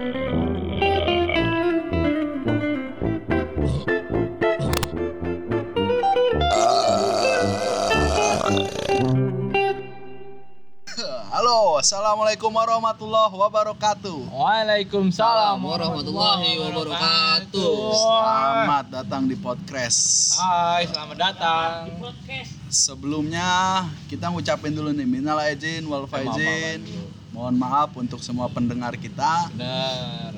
Halo, assalamualaikum warahmatullahi wabarakatuh. Waalaikumsalam warahmatullahi wabarakatuh. Selamat datang di podcast. Hai, selamat datang. Sebelumnya kita ngucapin dulu nih minal aizin wal faizin. Mohon maaf untuk semua pendengar kita. Benar.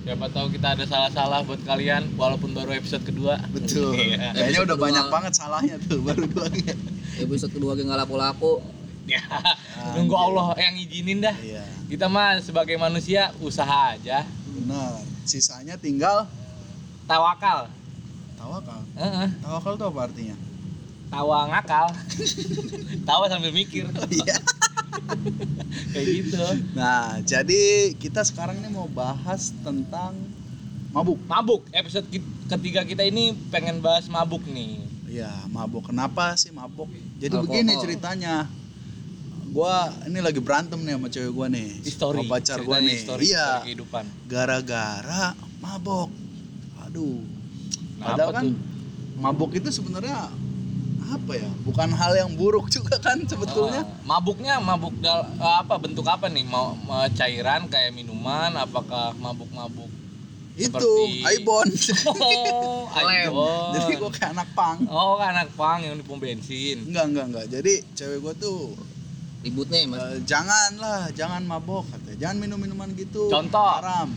Siapa tahu kita ada salah-salah buat kalian walaupun baru episode kedua. Betul. Iya. Kayaknya Episode udah kedua. banyak banget salahnya tuh baru dua Episode kedua gak lapo-lapo. Ya, Nunggu Allah yang izinin dah. Iya, Kita mah sebagai manusia usaha aja. benar. Sisanya tinggal Tawakal. tawakal. Heeh. Tawakal itu apa artinya? Tawa ngakal. Tawa sambil mikir. Iya. Kayak gitu. Nah, jadi kita sekarang ini mau bahas tentang mabuk. Mabuk. Episode ketiga kita ini pengen bahas mabuk nih. Iya, mabuk. Kenapa sih mabuk? Jadi Alkohol. begini ceritanya. Gua ini lagi berantem nih sama cewek gua nih. History. Sama pacar gua nih. History, iya. history kehidupan. Gara-gara mabok. Aduh. Kenapa Padahal kan tuh? mabuk itu sebenarnya apa ya? Bukan hal yang buruk juga kan sebetulnya. Ah, mabuknya mabuk dal eh, apa bentuk apa nih? Mau cairan kayak minuman apakah mabuk-mabuk? itu seperti- Aibon. Oh. Aibon. Jadi gua kayak anak pang. Oh, kan anak pang yang di pom bensin. Enggak, enggak, enggak. Jadi cewek gua tuh Ribut nih, Mas. eh, janganlah, jangan mabok katanya. Jangan minum minuman gitu. Contoh. Haram.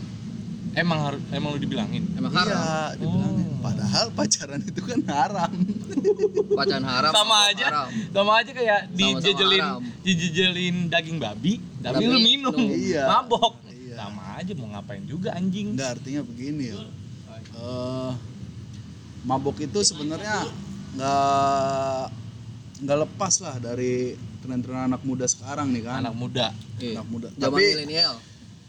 Emang harus emang lu dibilangin. Emang haram. Iya, dibilangin. Oh. Padahal pacaran itu kan haram. Pacaran haram. Sama aja. Haram. Sama aja kayak dijejelin dijejelin daging babi, tapi, Tapi lu minum. Iya. Mabok. Iya. Sama aja mau ngapain juga anjing. Enggak artinya begini ya. Eh, mabok itu sebenarnya nggak nggak lepas lah dari tren-tren anak muda sekarang nih kan. Anak muda. Iya. Anak muda. Zaman Tapi milenial.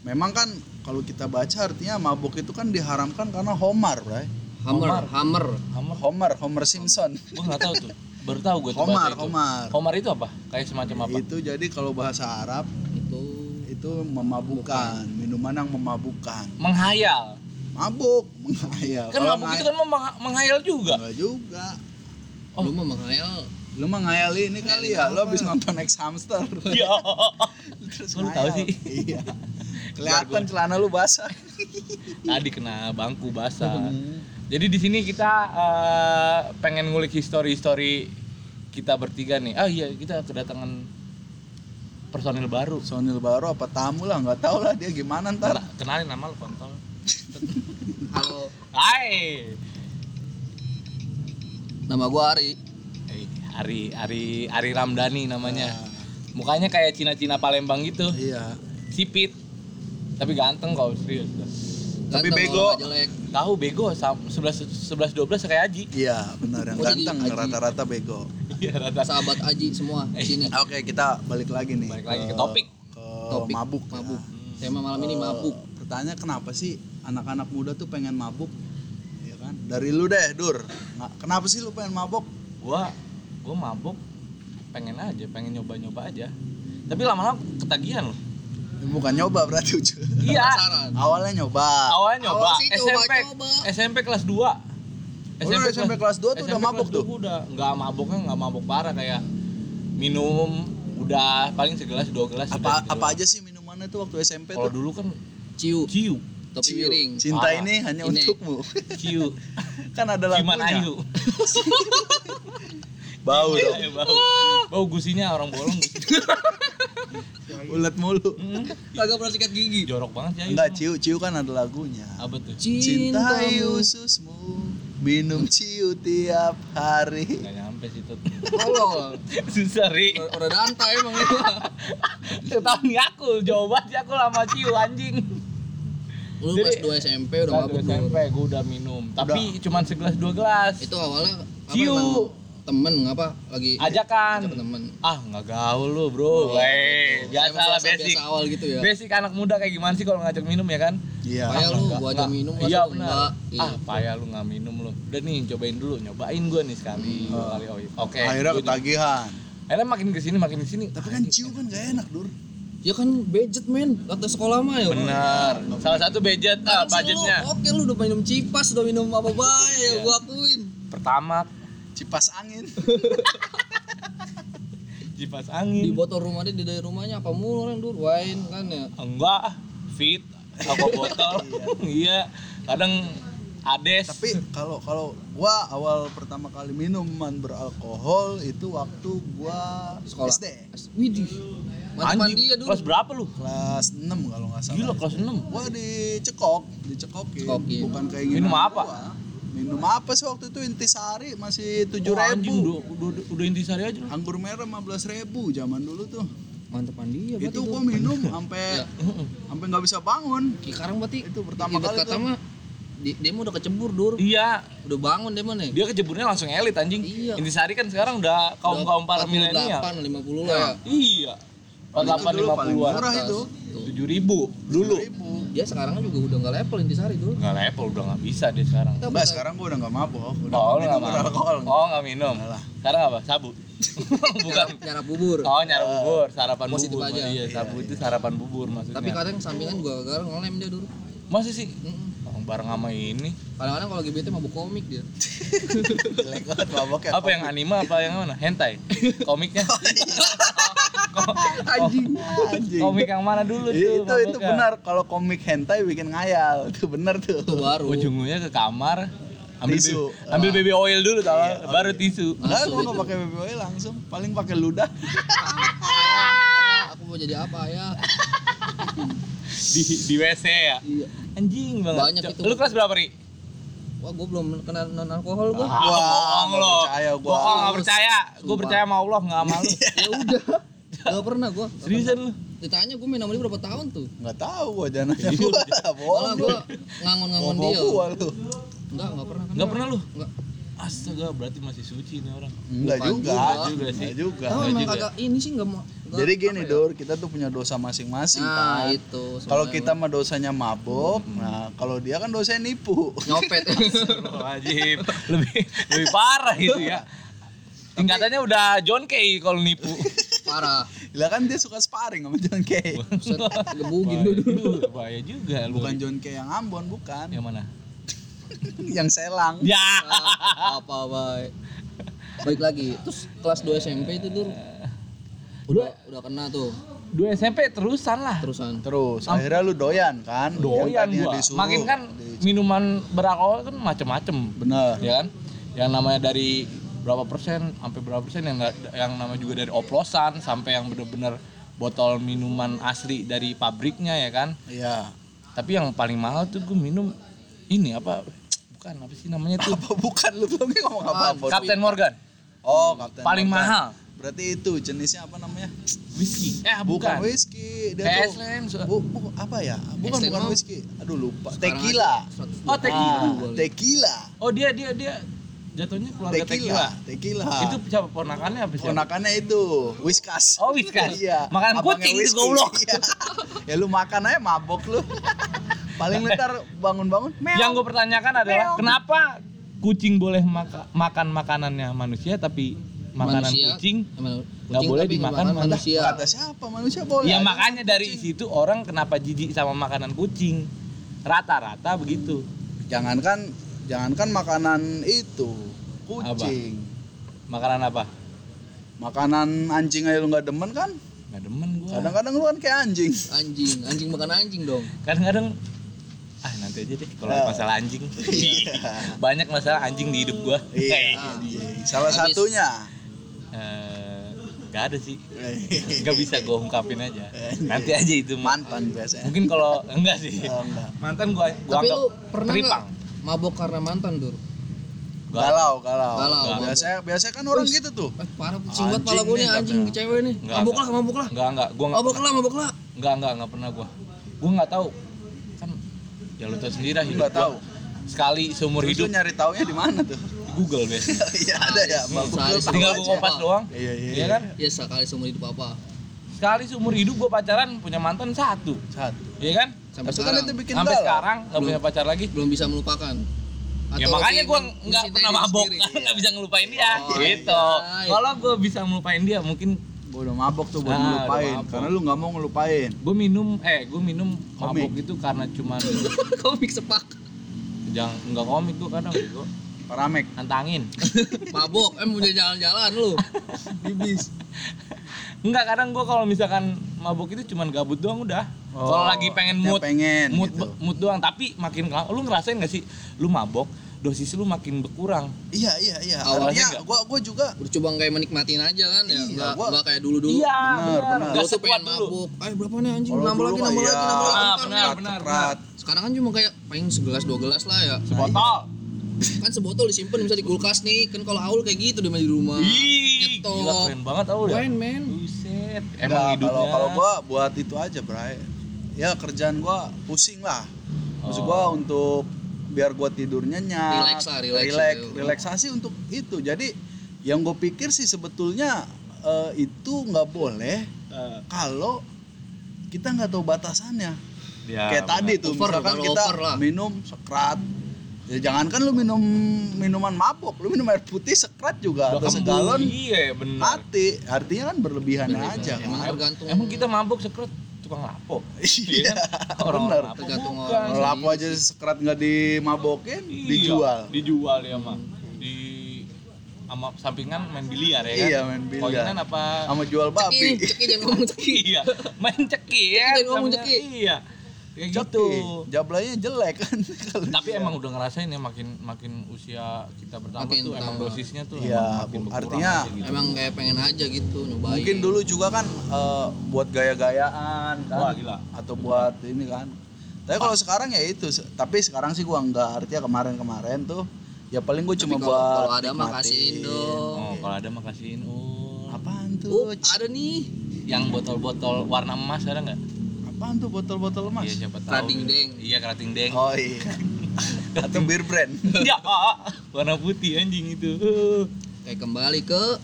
Memang kan kalau kita baca artinya mabok itu kan diharamkan karena Homer, Bray. Hammer, Homar. hammer. Homer. Homer, Homer Simpson. Gua nggak tahu tuh. Baru tahu gue tuh Homar, itu. Homar. Homar itu apa? Kayak semacam apa? Itu jadi kalau bahasa Arab Itu itu memabukkan, minuman yang memabukkan. Menghayal. Mabuk, menghayal. Kan Kalau mabuk itu kan meng- menghayal juga. Enggak juga. Oh. lu mah menghayal. Lu mah ngayali ini kali ya, lu habis nonton X Hamster. Ya. Terus lu tahu ngayal. sih? Iya. Kelihatan celana lu basah. Tadi kena bangku basah. Hmm. Jadi di sini kita eh, pengen ngulik histori-histori kita bertiga nih. Ah iya, kita kedatangan personil baru. Sonil baru apa tamu lah, nggak tahu lah dia gimana ntar. Kena- Kenalin nama lu kontol. Halo, Hai. nama gua Ari. Eh, Ari Ari Ari Ramdhani namanya. Nah, Mukanya kayak Cina-Cina Palembang gitu. iya. Sipit. Tapi ganteng kok serius. Tapi Ganteng, bego. Tahu bego sam- 11 11 12 kayak Aji. Iya, benar yang Oh, ganteng rata-rata bego. Iya, rata. Sahabat Aji semua di sini. Oke, kita balik lagi nih. Balik lagi ke topik. Ke Topik mabuk. ya. Mabuk. Tema malam ini Eh, mabuk. Pertanyaan kenapa sih anak-anak muda tuh pengen mabuk? Iya kan? Dari lu deh, Dur. Nggak- Kenapa sih lu pengen mabuk? Gua gua mabuk pengen aja, pengen nyoba-nyoba aja. Tapi lama-lama ketagihan loh. Bukan nyoba berarti Ucu. Iya. Penasaran. Awalnya nyoba. Awalnya nyoba Awal sih SMP coba-coba. SMP kelas 2. Oh, lu SMP kelas dua tuh udah mabuk tuh? Udah nggak mabuknya nggak mabuk parah kayak minum udah paling segelas dua gelas Apa gitu. apa aja sih minumannya tuh waktu SMP Kalau dulu kan Ciu, ciu, topi Ciu. miring. Cinta Parah. ini hanya Ini. untukmu. ciu. kan ada lagunya. Ciuman ayu. Bau dong. Iya, bau. Bau gusinya orang bolong. Ulet mulu. Hmm, Kagak pernah sikat gigi. jorok banget ya. Enggak, ciu ciu kan ada lagunya. Apa tuh? Cintai ususmu, minum ciu tiap hari. Gak nyampe sih tuh. Tolol. Susah ri. Udah danta emang itu. Tahu nih aku jawabannya aku lama ciu anjing. Lu Jadi- pas 2 SMP udah mabuk SMP gue udah minum, tapi cuman segelas dua gelas. Itu awalnya Ciu. Temen ngapa lagi Ajakan. ajak temen. Ah nggak gaul lu bro. Oh, Weh, biasa Emang lah basic. Biasa awal gitu ya. Basic anak muda kayak gimana sih kalau ngajak minum ya kan? Iya. Payah lu, Nggak- gua aja nggak- minum Iya masa lu benar. enggak. Ah Iya. payah lu nggak minum lu. Udah nih cobain dulu, nyobain gua nih sekali. dua kali oh, iya. Oke. Akhirnya gua nyoba. ketagihan. Akhirnya makin ke sini makin ke sini. Tapi kan ciu kan gak enak, Dur. Ya kan budget men, kata sekolah mah ya. benar salah satu budget ah, budgetnya Lu, oke lu udah minum cipas, udah minum apa bae, Iya. ya gua akuin. pertama Cipas angin. kipas Di angin botol rumahnya di dari rumahnya apa mulu orang dur wine kan ya. enggak fit aqua botol iya kadang ades Tapi kalau kalau gua awal pertama kali minuman beralkohol itu waktu gua Sekolah. SD. Widih. Anjing dia dulu. kelas berapa lu Kelas 6 kalau nggak salah. gila kelas 6 Gua dicekok, dicekokin. Cekokin. Bukan keinginan Minum apa? gua. Minum apa sih waktu itu intisari masih tujuh Oh, anjing ribu. udah, udah, udah intisari aja Anggur merah 15 ribu zaman dulu tuh. Mantepan dia berarti itu gua minum sampai sampai nggak bisa bangun. Sekarang berarti Itu pertama kali kata mah di, dia mah udah kecebur dur. iya Udah bangun dia mah nih. dia kejeburnya langsung elit anjing Iya. intisari kan sekarang udah kaum kaum para milenial 48, 50 lah ya. iya Itu 48 dulu paling 50-an murah itu. tujuh ribu dulu. Dia sekarang juga udah nggak level intisari dulu. nggak level udah nggak bisa dia sekarang Enggak, sekarang gua udah nggak mabok. Udah oh minum nggak mau beralkohol. oh nggak minum Enggak lah. sekarang apa sabu bukan Cara bubur. oh nyara bubur sarapan Positif bubur aja. iya sabu itu sarapan bubur maksudnya Tapi kadang sampingan gua gara ngelem dia dulu. masih sih Mm-mm. oh, bareng sama ini Kadang-kadang kalau bete mabuk komik dia. Jelek banget maboknya. apa yang anime apa yang mana hentai komiknya Anjing. Anjing. komik yang mana dulu tuh itu itu benar kalau komik hentai bikin ngayal itu benar tuh baru. ujungnya ke kamar ambil Tisu. baby, ambil baby oil dulu tau baru tisu Enggak, gua itu. nggak pakai baby oil langsung paling pakai ludah Aku mau jadi apa ya? di di WC ya Iya. anjing banget Banyak Cok. itu. lu kelas berapa ri Wah, gua belum kena non alkohol gua. ah, Wah, bohong nggak lo percaya gua. bohong nggak percaya gue percaya sama Allah nggak sama lu ya udah. Gak pernah gua. seriusan lu Ditanya gua main sama dia berapa tahun tuh? nggak tahu gua jangan nanya Iya, gua Malah bohong gua ngangon-ngangon dia. gua lu Enggak, enggak pernah. nggak pernah lu Enggak. astaga berarti masih suci nih orang enggak juga juga. Juga sih. Enggak juga Enggak emang ini sih enggak mau. enggak- jadi gini ya? Dur kita tuh punya dosa masing-masing Nah, kan itu. kalau kita mah dosanya mabok nah kalau dia kan dosanya nipu nyopet. wajib lebih lebih parah itu ya tingkatannya udah John Kay kalau nipu Parah. Lah kan dia suka sparring sama John Kay Buset, gebugin lu dulu. Bahaya juga. Lu bukan John Kay yang Ambon bukan. Yang mana? Yang Selang. Ya. Ah, apa baik. Baik lagi. Terus kelas 2 SMP itu dulu. Udah udah kena tuh. Dua SMP terusan lah. Terusan. terus akhirnya lu doyan kan? Doyan tadinya gua. disuruh, makin kan minuman beralkohol kan macem-macem. Bener ya kan? Yang namanya dari berapa persen sampai berapa persen yang nggak yang namanya juga dari oplosan sampai yang bener-bener botol minuman asli dari pabriknya ya kan? Iya. Tapi yang paling mahal tuh gue minum ini apa? Bukan apa sih namanya tuh? Apa bukan? Lu belum ngomong apa? Apa Captain Morgan. Oh Captain paling Morgan. mahal. Berarti itu jenisnya apa namanya? Whisky. Eh bukan, bukan, whisky. Dia tuh bu, bu- apa ya? Bukan Extend bukan whisky. Aduh lupa. Sekarang tequila. aja 120. Oh, tequila. Ah, tequila. Oh dia dia dia jatuhnya keluarga tequila. Tequila, tequila. Itu siapa? Ponakannya apa sih ponakannya itu whiskas. Oh, Whiskas. iya. Makan Abangnya kucing itu, goblok. Iya. ya lu makan aja mabok lu. Paling ntar bangun-bangun yang gue pertanyakan adalah kenapa kucing boleh maka- makan makanannya manusia tapi makanan Manusia, kucing nggak kucing boleh dimakan malah. manusia. kata siapa? Manusia boleh ya makanya dari situ orang kenapa jijik sama makanan kucing? Rata-rata begitu. Jangankan jangankan makanan itu kucing. Makanan apa? Makanan anjing aja lu nggak demen kan? Nggak demen gua. Kadang-kadang lu kan kayak anjing. Anjing, anjing makan anjing dong. kadang-kadang ah nanti aja deh kalau Ah. masalah anjing. Banyak masalah anjing di hidup gua. Iya Ah. salah Habis. satunya. Eh, nggak ada sih. Nggak bisa gue ungkapin aja. Nanti aja itu. Mantan biasanya. Mungkin kalau enggak sih. Oh, enggak. mantan gua gua Tapi anggap lu pernah teripang mabok karena mantan, Dur? Gua- galau galau, Galau. biasanya biasanya kan orang gitu tuh Eh, parah kucing banget Anjing pala gue nih, anjing katanya. cewek nih. Nggak, Mabok nggak. lah, mabok lah. enggak enggak gua enggak Mabok lah, mabok lah. enggak enggak enggak pernah gua gua enggak tahu kan ya lu tahu sendiri lah Lu hidup nggak gua. tahu sekali seumur Terus hidup nyari taunya di mana tuh di Google biasanya iya ada ya lu tahu tinggal gua kompas doang iya iya iya kan Ya sekali seumur hidup apa? sekali seumur hidup gua pacaran punya mantan satu satu iya kan Sampai tapi kan sekarang. itu bikin sampai galau sekarang nggak punya pacar lagi Belum bisa melupakan. ya Atau makanya lagi gua men- nggak pernah mabok nggak bisa ngelupain dia Oh, gitu iya. kalau gua bisa ngelupain dia mungkin Gua udah mabok tuh buat Ah, udah ngelupain mabok. karena lu nggak mau ngelupain. gue minum eh gue minum Komik. mabuk itu karena cuman komik sepak jangan nggak komik gue kadang gue Paramek. nantangin mabok eh mau jalan-jalan lu Bibis. Enggak, kadang gua kalau misalkan mabuk itu cuman gabut doang udah. Oh, kalau lagi pengen mood, pengen mood, gitu. mood doang. Tapi makin lu ngerasain gak sih, lu mabok, dosis lu makin berkurang. Iya iya iya. Awalnya gua gua juga udah coba kayak menikmatin aja kan ya Iya, nggak gua- kayak dulu dulu Iya, benar, benar. benar. Sekuat pengen dulu. mabuk eh berapa nih anjing nambah lagi mah nambah iya. lagi nambah lagi Ah, benar, benar. Sekrat. sekarang kan cuma kayak paling segelas dua gelas lah ya Sebotol. Kan sebotol disimpan bisa di kulkas nih kan kalau Aul kayak gitu dia main di rumah Ih, Nyetok. gila keren banget tau ya. Keren, men. Buset. Emang hidupnya. kalau kalau gua buat itu aja, Bray. Ya kerjaan gua pusing lah. Maksud Oh. gua untuk biar gua tidur nyenyak, Relax lah, relax relax- gitu. relaksasi untuk itu. Jadi yang gue pikir sih sebetulnya eh, itu nggak boleh Eh, kalau kita nggak tahu batasannya. ya, Kayak tadi tuh, Over, misalkan kita over lah. minum sekrat. Ya jangan kan lu minum minuman mabuk, lu minum air putih sekrat juga Udah atau segalon Iya, benar. mati. Artinya kan berlebihannya aja emang kan. tergantung Emang kita mabuk sekret tukang lapo. Iya, Orang bener. lapo Tergantung orang. Kalau lapo aja sekrat nggak dimabokin, Iya, dijual. Dijual ya, Mak. Di sama sampingan main biliar ya kan? Iya, main biliar. Koinan apa? Sama jual ceki babi. ceki jangan ngomong ceki iya, main ceki ya. Jangan ngomong ceki. Iya. Kayak Ceki. gitu. Jablanya jelek kan. Tapi dijual. emang udah ngerasain ya makin makin usia kita bertambah Makin tuh emang dosisnya tuh Iya, emang makin berkurang artinya gitu. emang kayak pengen aja gitu nyobain mungkin dulu juga kan eh, buat gaya-gayaan kan Wah, gila. atau buat ini kan. Tapi kalau sekarang ya itu, tapi sekarang sih gua nggak artinya kemarin-kemarin tuh ya paling Tapi cuma buat kalau ada mah nikmatin. kasihin dong Oh, kalau ada mah kasihin. Oh. Apaan tuh? Oh, ada nih Yang botol-botol warna emas ada nggak? Apaan tuh botol-botol emas? Iya, siapa tahu. Krading deng. Iya, kerating deng. Oh iya. atau beer brand. ya, warna putih anjing itu. kayak kembali ke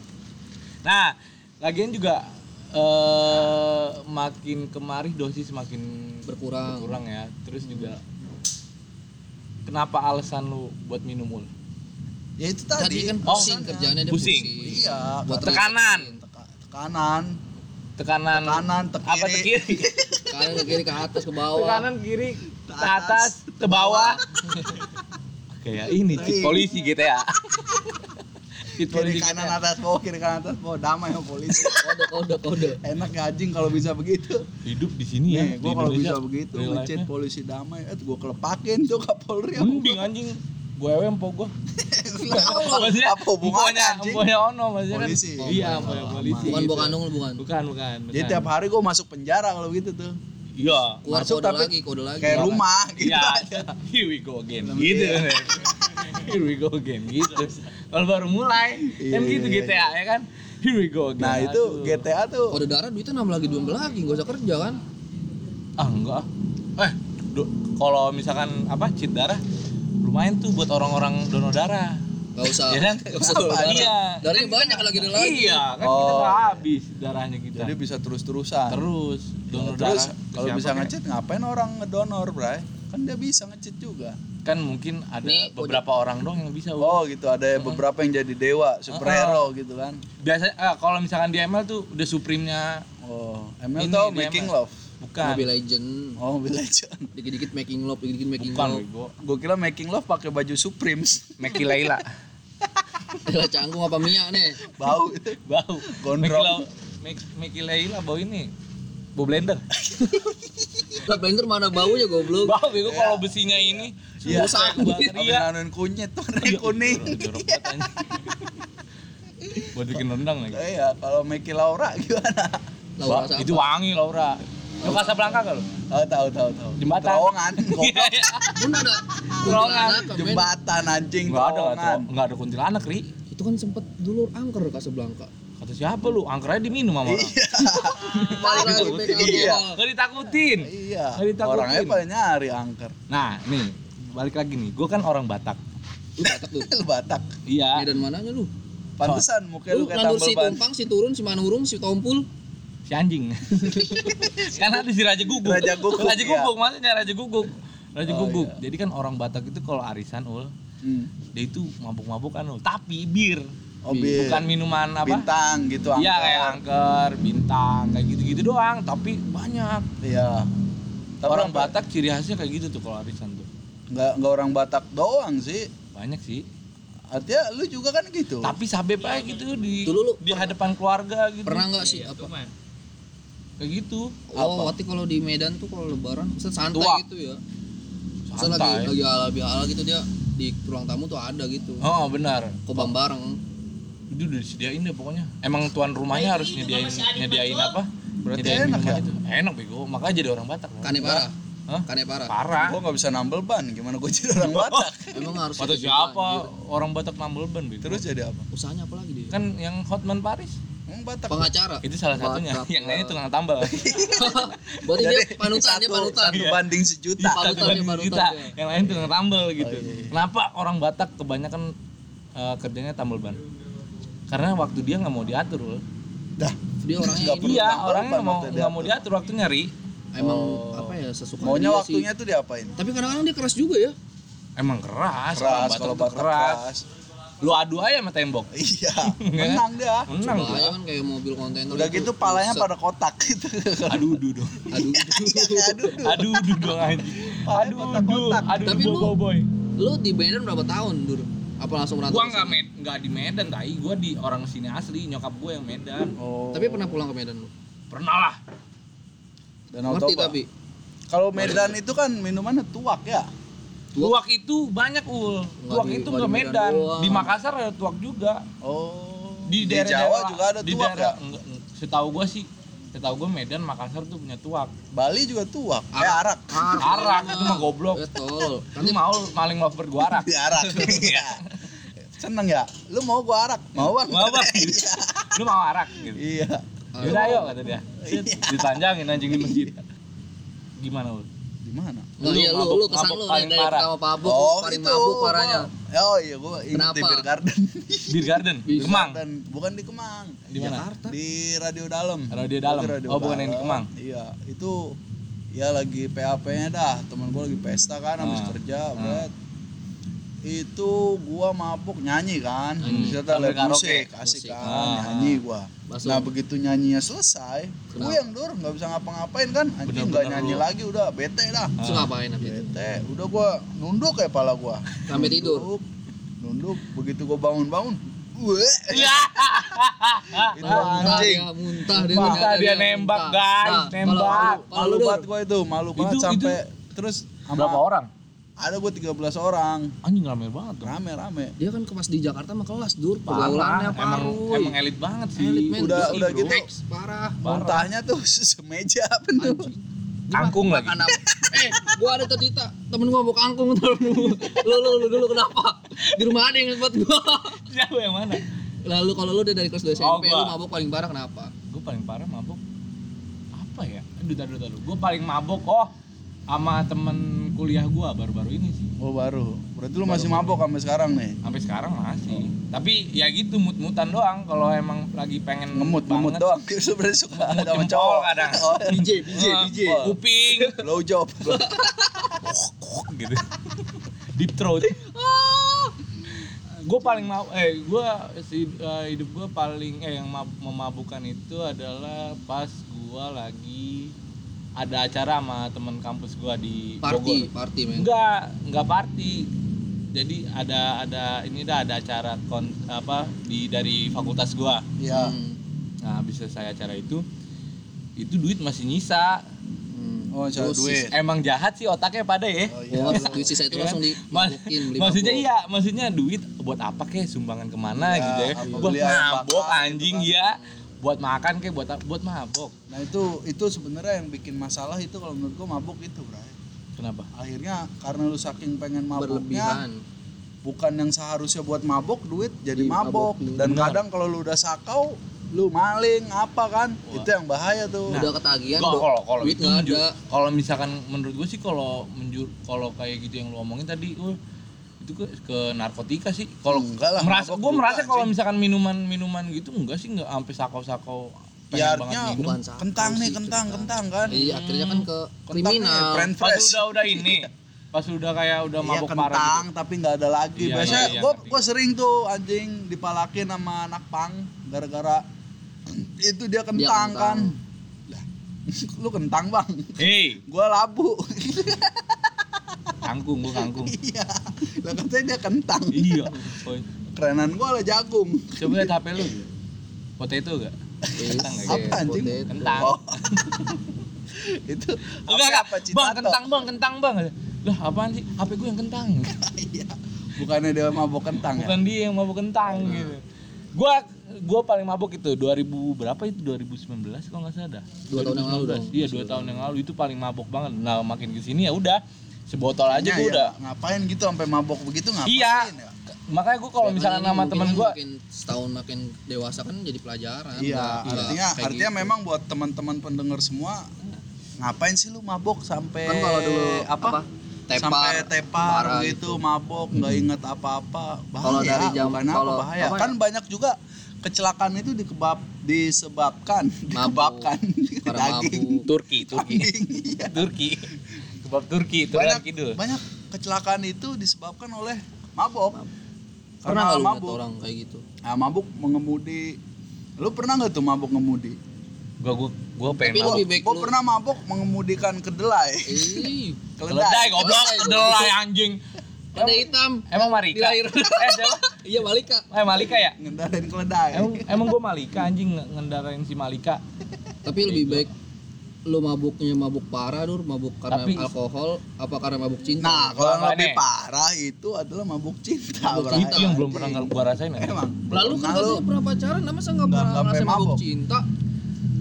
Nah, lagian juga eh makin kemari dosis makin berkurang berkurang ya. Terus juga kenapa alasan lu buat minum ul? ya itu tadi tadi. kan Oh, pusing kerjaannya dia pusing. pusing, Iya, buat karena Tekanan. Tekanan, Tekanan tekanan, tek apa ke kiri. kiri? kanan ke kiri ke atas ke bawah Tekanan kiri ke atas, ke bawah. Kayak ini cheat Iya. polisi gitu ya. cheat kiri polisi kanan kita. atas bawah kiri kanan atas bawah damai sama polisi kode kode kode enak ya anjing kalau bisa begitu Hidup di sini ya. nih di gua kalau bisa begitu life-nya. polisi damai eh gua kelepakin tuh kapolri Mending anjing gue ewe empo gue. Maksudnya Apa hubungannya, anjing? Emponya ono maksudnya kan. Polisi. Iya, Oh, emponya polisi. bukan gitu. bukan dong bukan Bukan, bukan. jadi tiap hari gua masuk penjara kalau gitu tuh Iya. keluar Masuk kode tapi lagi kode lagi kayak rumah gitu Iya. Here we go again. Lebih, Gitu. iya. Here we go again gitu. Kalau baru mulai Iya, kan gitu iya, GTA ya kan. Here we go again. nah itu. GTA tuh kode darah duitnya nambah lagi nambah lagi nggak usah kerja kan Ah enggak. Eh, kalau misalkan apa cheat darah lumayan tuh buat orang-orang donor darah. nggak usah Iya kan? nggak usah donor darah Iya. darahnya banyak lagi ada lagi Iya, kan kita Oh. nggak habis darahnya kita. jadi bisa terus-terusan terus donor terus darah. kalau bisa ngechat ngapain orang ngedonor bray kan dia bisa ngechat juga kan mungkin ada Nih, beberapa orang dong yang bisa. Oh gitu ada beberapa yang jadi dewa superhero gitu kan Biasanya ah, kalau misalkan di ML tuh udah supreme-nya oh ML Ini tau di making ML. love bukan. Mobile Legend oh Mobile Legend dikit-dikit making love dikit-dikit making Bukan love bego. gue kira making love pakai baju Supreme Meki Laila. Lah canggung apa Mia nih bau Bau. Gondrong. Meki Laila bau ini. Bau blender. lah blender mana baunya goblok Bau bego kalau besinya ini. Iya. Iya. nanuin kunyit warna kuning Jorok banget anjing. Buat bikin rendang lagi. iya kalau Meki Laura gimana Laura itu wangi Laura. Lu Casablanca gak lu? tahu tahu tahu tahu Jembatan. terowongan Iya, iya. Pun ada Terowongan. jembatan anjing Enggak ada, enggak ada kuntilanak, Ri. itu kan sempet dulu angker Casablanca Kata siapa lu? Angkernya diminum sama orang. balik lagi Ditakutin. Iya. Gak ditakutin. iya Nggak ditakutin. orangnya pada nyari angker Nah, nih, balik lagi nih. Gue kan orang Batak. lu Batak tuh lu Batak Iya. Medan mananya lu pantesan muka lu lu kayak nandur tambal si ban tumpang si turun si manurung si tompul Si anjing. kan ada si Raja Guguk. Raja Guguk, Raja iya. Guguk, maksudnya Raja Guguk. Raja Oh, Guguk. iya. Jadi kan orang Batak itu kalau arisan ul, Hmm. dia itu mabuk-mabukan ul. Tapi bir. Oh, bir. bukan minuman apa bintang gitu iya angker. kayak angker bintang kayak gitu-gitu doang tapi banyak Iya. Tapi orang apa- Batak ciri khasnya kayak gitu tuh kalau arisan tuh nggak nggak orang Batak doang sih. banyak sih Artinya lu juga kan gitu. tapi sabep aja gitu di Dulu lu di hadapan keluarga gitu pernah nggak sih Iya, apa. Kayak gitu. Oh waktu kalau di Medan tuh kalau lebaran set santai Tuak. gitu ya? Lagi santai. lagi halal bihalal gitu dia di ruang tamu tuh ada gitu. Oh benar. Kobam bareng. Itu udah disediain deh pokoknya. Emang tuan rumahnya harus nyediain nyediain apa? Berarti nyediain enak ya? itu enak bego. Makanya jadi orang Batak. Kane parah. Hah? kane parah. Parah. Gua nggak bisa nambel ban, gimana gua jadi orang Batak? emang harus atau siapa orang Batak nambel ban Terus jadi apa? usahanya apa lagi dia? Kan yang Hotman Paris Emang Batak. pengacara itu salah satunya Batak. yang lainnya tukang tambal berarti dia panutan dia satu, panutan satu banding sejuta. Panutan dia, panutan kita dia. yang lain tukang tambal gitu Oh, iya, iya. kenapa orang Batak kebanyakan eh, kerjanya tambal ban karena waktu dia nggak mau diatur loh Dah. dia orangnya Nggak perlu iya orangnya nggak mau nggak mau diatur. waktu nyari emang Oh. apa ya sesuka Maunya dia waktunya sih. tuh diapain? tapi kadang-kadang dia keras juga ya emang keras, Keras kalau Batak keras. Lu adu aja sama tembok. Iya, menang dia. menang. Gua. kan kayak mobil kontainer Udah gitu palanya pada kotak gitu. aduh aduh dong aduh Aduh. aduh aduh dong anjing. Palanya aduh aduh aduh Tapi lu- boy, lu di Medan berapa tahun dur? Apa langsung merantau gua nggak med nggak di Medan tai. Gua di orang sini asli nyokap gua yang Medan. Oh. tapi pernah pulang ke Medan lu? Pernah lah. Danau ngerti tapi? Kalau Medan itu kan minumannya tuak ya. Tuak itu banyak ul tuak di- itu nggak di Medan di Makassar ada tuak juga Oh. di daerah Jawa juga ada di tuak daerah, ya. enggak, enggak. setahu gua sih setahu gua Medan Makassar tuh punya tuak Bali juga tuak. Eh arak. arak itu mah goblok betul lu mau maling lovebird gua arak Di arak. Iya. Seneng ya? Lu mau gua arak? Mau bang? mau bang lu mau arak gitu Iya. Yaudah ayo kata dia. Set, Ditanjangin anjing di masjid. Gimana lu? Di mana? Nggak, iya lu mabuk- lu kesan mabuk lu paling dari parah. pertama pabuk lu paling mabuk parahnya Oh iya gua ingat di? Beer Garden. Beer Garden, di Kemang. Dan bukan di Kemang. Di mana? Jakarta Di Radio Dalam. Radio Dalam. Oh, bukan yang di. Kemang. Iya, itu ya lagi PAP-nya dah. Temen gua lagi pesta kan habis Ah. kerja, Ah. bet. Itu gua mabuk nyanyi kan. Hmm. Sambil live musik, asik kan, Ah. nyanyi gua. Masuk. Nah, begitu nyanyinya selesai, Kenapa? gue yang dur nggak bisa ngapa-ngapain kan. Anjing nggak nyanyi lu. lagi udah bete dah. Terus ngapain? Bete, udah gua nunduk kayak pala gua. Sampai tidur. Nunduk, Nunduk, begitu gua bangun-bangun, Iya. itu anjing. dia, muntah dia Muntah dia nembak, muntah. guys, Nah, nembak. Malu lu, Dur, banget gua itu, malu banget Itu- sampai terus sama- Berapa orang? Ada gua 13 orang. Anjing rame banget tuh. Rame-rame. dia kan ke pas di Jakarta mah kelas dur pergaulannya Emang parah emang elit banget sih. Elit, men. Udah- udah Ibro, gitu. Parah Muntahnya tuh semeja penuh. Dia Kangkung lagi. apa? eh gua ada tuh cerita temen gua mau kangkung ntar lu lu lu lu dulu kenapa di rumah ada yang buat gua Siapa yang mana? lalu kalau lu udah dari kelas 2 Oh, SMP gua. lu mabuk paling parah kenapa Gue paling parah mabuk. Apa ya? Aduh, taruh taruh. Gue paling mabuk oh sama temen kuliah gua baru-baru ini sih. Oh baru. Berarti lu masih mabok sampai sekarang nih. sampai sekarang masih tapi ya gitu mut-mutan doang kalau emang lagi pengen Ngemut, ngemut banget, doang. Sebenarnya suka Ngemut ada sama cowok. kadang. Oh, DJ DJ Ah, DJ kuping Low job. gitu deep throat gue paling mau eh gue si eh, hidup gue paling eh yang mab- memabukkan itu adalah pas gue lagi ada acara sama temen kampus gue di party Bogor. party men Enggak, enggak party. Jadi ada ada ini dah ada acara kon, apa di dari fakultas gua. Iya. Hmm, Nah, habis selesai acara itu itu duit masih nyisa. hmm. Oh, Terus duit. Emang jahat sih otaknya pada ya. Oh iya. duit sisa itu Iya langsung kan? Mas- dimasukin beli maksudnya iya, maksudnya duit buat apa kek sumbangan ke mana Ya, gitu ya. Buat mabok bakar anjing gitu kan. ya. Buat makan kek buat buat mabok. Nah itu itu sebenarnya yang bikin masalah itu kalau menurut gua mabuk itu, Bray. Kenapa? Akhirnya karena lu saking pengen mabuknya, berlebihan bukan yang seharusnya buat mabok duit jadi Jadi mabok. mabok. Dan Benar. kadang kalau lu udah sakau, lu maling apa kan? Wah. Itu yang bahaya tuh. udah ketagihan Gua- kalau kalau itu ada kalau misalkan menurut gue sih kalau menjur kalau kayak gitu yang lu omongin tadi uh, itu ke, ke narkotika sih kalau Enggak lah, merasa gue merasa kalau misalkan minuman minuman gitu enggak sih enggak sampai sakau sakau Ya artinya minum bukan sakau kentang nih, kentang, kentang kan. iya akhirnya kan ke Kentang nih, kriminal brand pas udah udah ini pas udah kayak udah Iya mabok parah kentang gitu. tapi nggak ada lagi. Iya, Biasanya iya, iya, gua sering tuh anjing dipalakin sama anak pang gara-gara itu dia kentang, kentang. kan. Lah, lu kentang bang, Hei, gua labu. kangkung gua kangkung. Iya, lah katanya dia kentang. iya. Kerenan gua lah jagung. Coba lihat HP lu. Potato gak? Kentang gak? Apa anjing? Kentang. Oh. itu Enggak, enggak. apa Bang, kentang bang, kentang bang. Lah apaan sih? HP gue yang kentang. Iya. Bukannya dia mabok kentang ya? Bukan dia yang mabuk kentang gitu. Gua gua paling mabuk itu 2000 berapa itu 2019 kalau nggak salah dah. Dua tahun yang lalu 2019. dong. Iya, dua tahun yang lalu itu paling mabuk banget. Nah, makin ke sini ya udah sebotol aja gua ya, udah. ngapain gitu sampai mabok begitu ngapain Iya. ya? Makanya gua kalau Ya, misalnya nama temen kan gua makin setahun makin dewasa kan jadi pelajaran. Iya, nggak artinya kayak artinya gitu. memang buat teman-teman pendengar semua ngapain sih lu mabok sampai kan kalau dulu apa? Tepar, sampai tepar parah gitu, mabok nggak inget apa-apa bahaya Kalau dari jam- bukan apa kalau- bahaya apa ya? kan banyak juga kecelakaan itu dikebab disebabkan dikebabkan Karena daging mabuk. Turki, Turki. kambing, iya. Turki. Kebab Turki, itu banyak kidul. banyak kecelakaan itu disebabkan oleh mabok Pernah karena nggak lu lihat mabuk orang kayak gitu? nah, mabuk mengemudi lu pernah nggak tuh mabuk ngemudi Gua gua gua pengen Tapi mabuk. gua lu- pernah mabuk mengemudikan kedelai Ih, Keledai goblok, kedelai anjing. ada hitam. Emang Marika? Eh? Iya balik kak. Eh, Malika ya? ngendarain keledai Emang emang gua Malika anjing nge- ngendarain si Malika. Tapi lebih baik lu mabuknya mabuk parah dur, mabuk karena Tapi- alkohol, apa karena mabuk cinta? Nah, kalau yang lebih parah itu adalah mabuk cinta. Mabuk cinta. Itu yang belum pernah gua rasain ya. Emang. Lalu kan lu. pernah pacaran, nama saya nggak pernah ngerasain mabuk mabuk. cinta.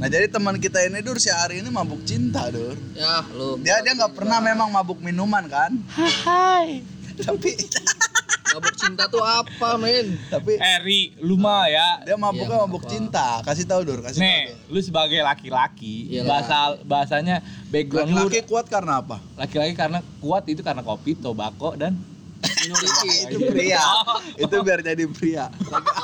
Nah, jadi teman kita ini Dur si hari ini mabuk cinta, Dur. Ya, lu. Dia dia nggak pernah memang mabuk minuman kan? Hai. Tapi Mabuk cinta tuh apa, men? tapi Eri, lu mah ya. dia mabuknya Iya, mabuk apa. cinta. Kasih tahu Dur, kasih tahu. Nih, Dur. lu sebagai laki-laki, Iyalah. bahasa bahasanya background lu Laki-laki kuat karena apa? laki-laki karena kuat itu karena kopi, tobako dan Minority. Itu pria. itu biar jadi pria.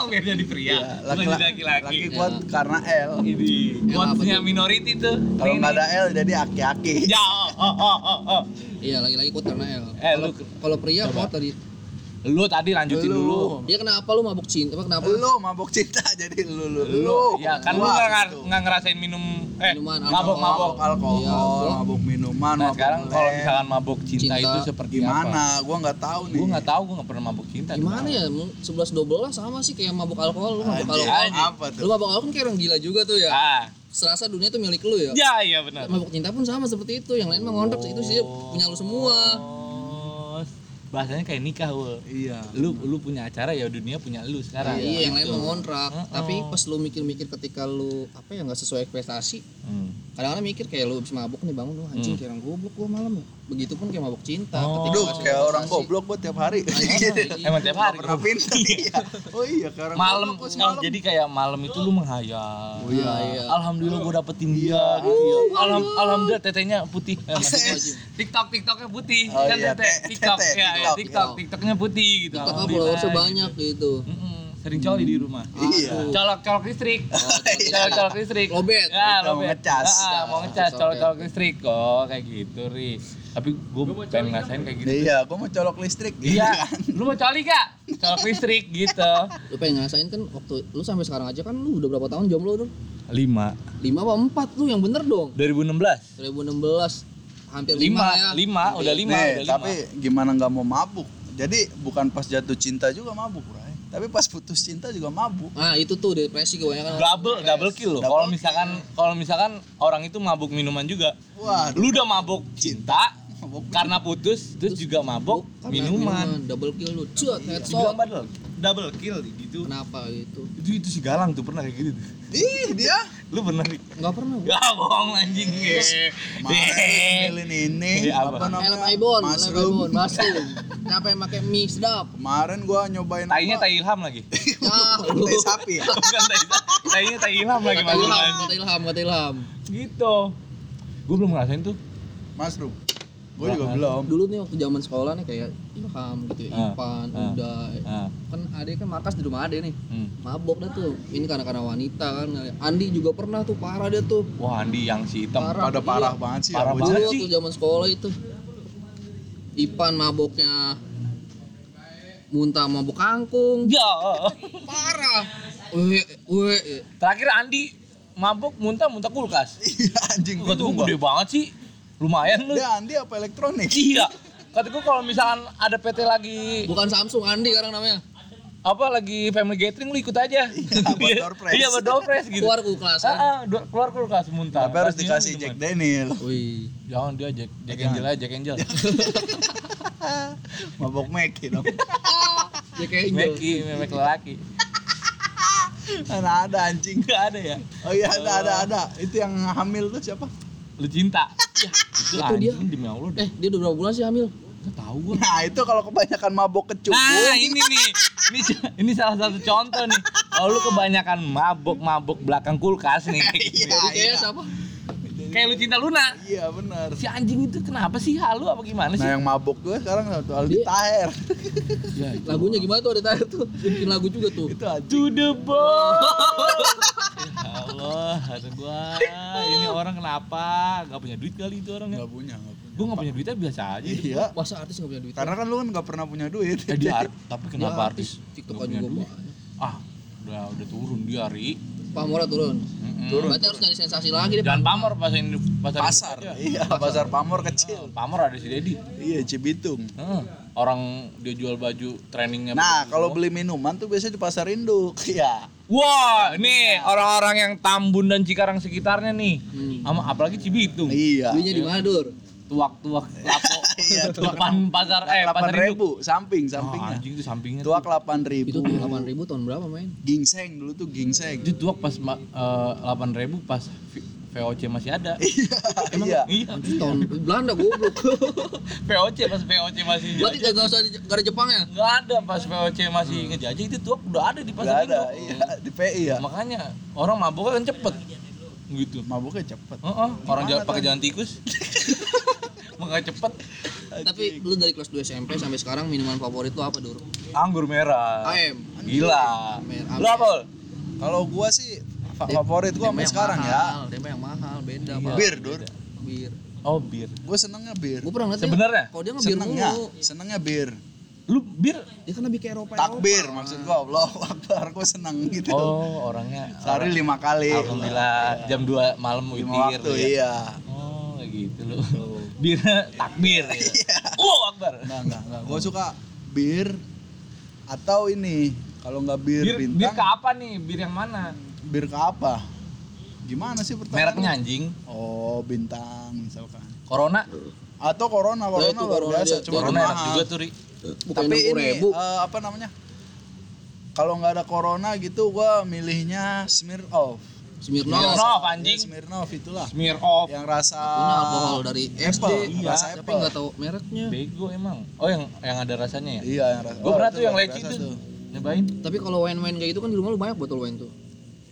biar jadi pria. Iya, laki-laki laki-laki. laki kuat karena L. Ini Yang kuatnya minority tuh. Kalau nggak ada L jadi aki-aki. Ya, oh, oh, oh. Iya, lagi-lagi kuat karena L. Eh, Kalau lu- kalau pria kuat tadi. Lu tadi lanjutin Lu. dulu. Dia kenapa lu mabuk cinta? Apa kenapa? Lu mabuk cinta jadi lu lu. Lu, ya kan lu Gua nggak ngar- gitu. nggak ngerasain minum eh Minuman, mabok. mabuk alkohol, Iya, gua- mabuk minuman, Nah mabuk sekarang kalau misalkan mabok cinta, Cinta. itu seperti gimana? apa? Gua nggak tahu nih. Gue nggak tahu, gue nggak pernah mabok cinta. Gimana ya? 11 12 sama sih kayak mabuk alkohol, lu mabuk alkohol. apa tuh? Lu mabuk alkohol kan kayak orang gila juga tuh ya. Ah, Serasa dunia tuh milik lu ya. ya iya benar. Mabuk cinta pun sama seperti itu. Yang lain mah ngontrak itu sih punya lu semua. Oh, bahasanya kayak nikah, Wul. Iya. Lu lu punya acara ya dunia punya lu sekarang. Iya, yang lain Gitu. mah ngontrak. Heeh. Tapi pas lu mikir-mikir ketika lu apa ya nggak sesuai ekspektasi, Hmm. kadang-kadang mikir kayak lu habis mabuk nih bangun, wah anjing kayak orang goblok gua malam ya. Begitupun kayak mabuk cinta. Oh. Nggak kayak orang goblok gua tiap hari. Anjing. Emang tiap hari. Pernah pintar iya. Oh iya, kayak orang malam goblok gua oh, semalam. jadi kayak malam itu lu menghayal. Oh, iya. iya. Alhamdulillah gue dapetin dia gitu ya. Alham, alhamdulillah tetenya putih. Eh, TikTok TikToknya putih. Oh, kan iya, tete TikTok ya, ya, TikTok. TikTok TikToknya putih gitu. TikTok followersnya gitu. banyak gitu. Mm-mm. Sering coli di rumah. Iya. Colok colok listrik. Colok colok listrik. Lobet. Ya, Mau lobet. ngecas. Ah, ah, mau ngecas Oke, colok oke. colok listrik. Oh, kayak gitu, Ri. Tapi gue pengen ngerasain kayak gitu. Iya, gua mau colok listrik gitu Iya, kan. lu mau coli gak? Colok listrik gitu. Lu pengen ngerasain kan waktu lu sampai sekarang aja kan lu udah berapa tahun jomblo tuh? Lima. 5 apa 4 lu yang bener dong. 2016. 2016 hampir 5 Lima, ya. lima, udah lima, Nih, udah lima. tapi gimana nggak mau mabuk? Jadi bukan pas jatuh cinta juga mabuk, Bray. Tapi pas putus cinta juga mabuk. Nah, itu tuh depresi kebanyakan. double double kill loh. Kalau misalkan kalau misalkan orang itu mabuk minuman juga. Wah, Lu udah mabuk cinta. Karena putus terus juga mabuk Karena minuman. double kill lu. Cut, Dibilang headshot. double double kill gitu. Kenapa gitu? Itu itu si Galang tuh pernah kayak gitu. tuh. Ih, dia Lu pernah Ri? Enggak pernah. Gak bohong anjing. kemarin milih ini Iya, apa, apa? namanya? Helm Ibon, Mushroom. Ibon, mushroom. Siapa yang pakai mie sedap? Kemarin gua nyobain Tainya tai ilham lagi. Ah. Tai sapi ya. Bukan tai tainya tai ilham lagi Kata Ilham, kata Ilham, kata Ilham. Gitu. Gue belum ngerasain tuh. Mushroom. Gua juga belum. Dulu nih waktu zaman sekolah nih kayak Ilham gitu ya, Ah, Ipan, ah. Uday. Nah, Kan ade kan makas di rumah ade nih. hmm. Mabok dah tuh. Ini karena karena wanita kan. Andi juga pernah tuh parah dia tuh. Wah Andi yang si hitam. Parah. Pada parah banget sih Parah ya, banget sih. waktu zaman sekolah itu. Ipan maboknya muntah mabok kangkung. Ya. Parah. Weh, weh. Terakhir Andi mabuk muntah muntah kulkas. Iya anjing gue gede gua. banget sih. Lumayan lu. Dia Andi apa elektronik? Iya. Kata gue kalau misalkan ada PT lagi Bukan Samsung, Andi sekarang namanya. apa lagi family gathering lu ikut aja. buat door prize. Iya, buat door prize gitu. Keluar kulkas Ah, kan. ah, do- keluar kulkas muntah. Tapi harus Kasihan dikasih Jack. Daniel. Wih. Jangan dia Jack, Jack Jangan. Angel aja, Jack Angel. Mabok Meki dong. Ya kayak Angel. Meki, memek lelaki. Mana ada anjing. Enggak ada ya. Oh iya ada ada ada. Itu yang hamil tuh siapa? Lu cinta. Ya, itu, Itu dia. demi Allah dah. Eh, dia udah berapa bulan sih hamil? Gak tahu gua. Nah itu kalau kebanyakan mabok kecubung. Nah, ini nih. Ini ini salah satu contoh nih. Kalau lu kebanyakan mabok-mabok belakang kulkas nih. Iya, Jadi kayak iya. siapa? Kayak lu cinta Luna. Iya benar. Si anjing itu kenapa sih halu apa gimana sih? Nah yang mabok gue sekarang satu Aldi Dia- Taher. Ya, itu. Lagunya gimana tuh ada tanya tuh? Bikin lagu juga tuh. itu anjing. To the bone. ya Allah, ada gua. Ini orang kenapa? Gak punya duit kali itu orangnya. Nggak punya, nggak punya. Gua gak punya duitnya biasa aja. Iya. Masa artis nggak punya duit? Karena kan lu kan nggak pernah punya duit. Eh, dia art- tapi kenapa artis? TikTok juga punya duit? banyak. Ah, udah udah turun dia Ri. Pamornya turun. Mm-mm. Turun. Berarti harus nyari sensasi lagi deh. Jangan pamor pasar pasar. Pasar. induk aja. Iya, pasar pamor kecil. Pamor ada si Dedi. Iya, Cibitung. Heeh. orang dia jual baju trainingnya. Nah, kalau beli minuman tuh biasanya di pasar induk. Iya. Wah, nih orang-orang yang Tambun dan Cikarang sekitarnya nih. Hmm. Sama apalagi Cibitung. Iya. Belinya di mana, Dur? Tuak-tuak lapo. Iya, depan pasar eh pasar Delapan ribu, samping, Oh, sampingnya. anjing itu sampingnya. Tuak tuh. delapan ribu. Itu 8000 tahun berapa, main? Gingseng dulu tuh gingseng. Itu tuak pas eh, 8000 pas V- VOC masih ada. Iya. Iya. Anjir tahun Belanda goblok. VOC pas VOC masih Berarti jajah. enggak usah di- nggak ada Jepangnya. Nggak ada pas VOC masih ngejajah itu tuak udah ada di pasar ada, induk. iya di PI ya. Makanya orang mabuk kan cepet gitu. Mabuknya cepet. Heeh, orang Gimana jalan pakai tuh? jalan tikus. Makanya cepet. Tapi lu dari kelas 2 SMP sampai sekarang minuman favorit lu apa, Dur? Anggur merah. AM. Gila. Merah. Lu apa? Kalau gua sih fa- favorit gua sampai sekarang ya. Tempe yang mahal, beda, Iya. Pak. Bir, Dur. Bir. Oh, bir. Gua senengnya bir. Gua pernah ngeliat dia, Sebenarnya? Kalau dia ngebir Senengnya, mulu. senengnya bir. Lu bir? Dia kan lebih ke Eropa. Takbir maksud gua, Allah Akbar. Gua seneng gitu. Oh, orangnya. Sehari lima kali. Alhamdulillah jam 2 malam Lima witir. waktu, ya. iya. Oh, gitu lu. Bir takbir. Ya. Oh, Akbar. Enggak, enggak, enggak. Gua suka bir atau ini kalau nggak bir, Bir, bir bintang ke apa nih? Bir yang mana? bir ke apa? Gimana sih pertanyaan? Mereknya anjing. Oh, bintang misalkan. Corona. Atau corona, corona itu luar corona biasa, dia- cuma Corona enak mahal. juga tuh, Ri. Bukan Tapi ini ribu. eh, apa namanya? Kalau nggak ada corona gitu, gua milihnya Smirnoff. Smirnoff. Smirnoff Ya, anjing. Smirnoff itulah. Smear off. Yang rasa Punya alkohol dari SD. Apple, Iya, rasa Tapi apple. nggak tahu mereknya. Bego emang. Oh, yang yang ada rasanya ya? Iya, yang rasa. Gue oh, pernah itu tuh yang leci tuh. Nyobain. Tapi kalau wine-wine kayak gitu kan di rumah lu banyak botol wine tuh.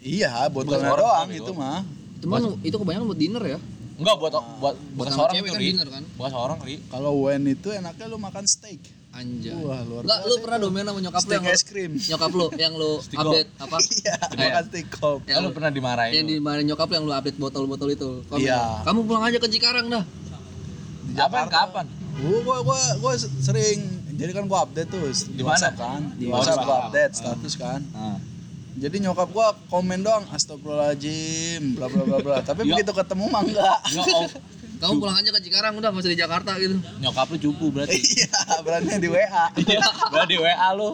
Iya, botolnya orang doang kali, itu mah. Itu mah itu kebanyakan buat dinner ya. Enggak buat buat Buat seorang tuh, kan kan. Bukan seorang, Ri. Kalau wine itu enaknya lu makan steak. Anjay. Wah, luar biasa lu pernah domain sama nyokap lu Steak yang es krim. nyokap lu yang lu update apa? Iya, makan steak kop. Yang lu lu- pernah dimarahin. Yang dimarahin nyokap lu yang lu update botol-botol itu. Iya. Kamu pulang aja ke Cikarang dah. Di Kapan Jakarta. kapan? Gua gua gua, gua sering jadi kan gua update tuh di, Di mana? WhatsApp kan. Di WhatsApp gua update status kan. Nah. Jadi nyokap gua komen doang astagfirullahaladzim bla bla bla bla. Tapi begitu ketemu mah enggak. Kamu pulang aja ke Cikarang udah nggak usah di Jakarta gitu. nyokap lu cupu berarti. Iya, berani di WA. Iya, berarti WA lu.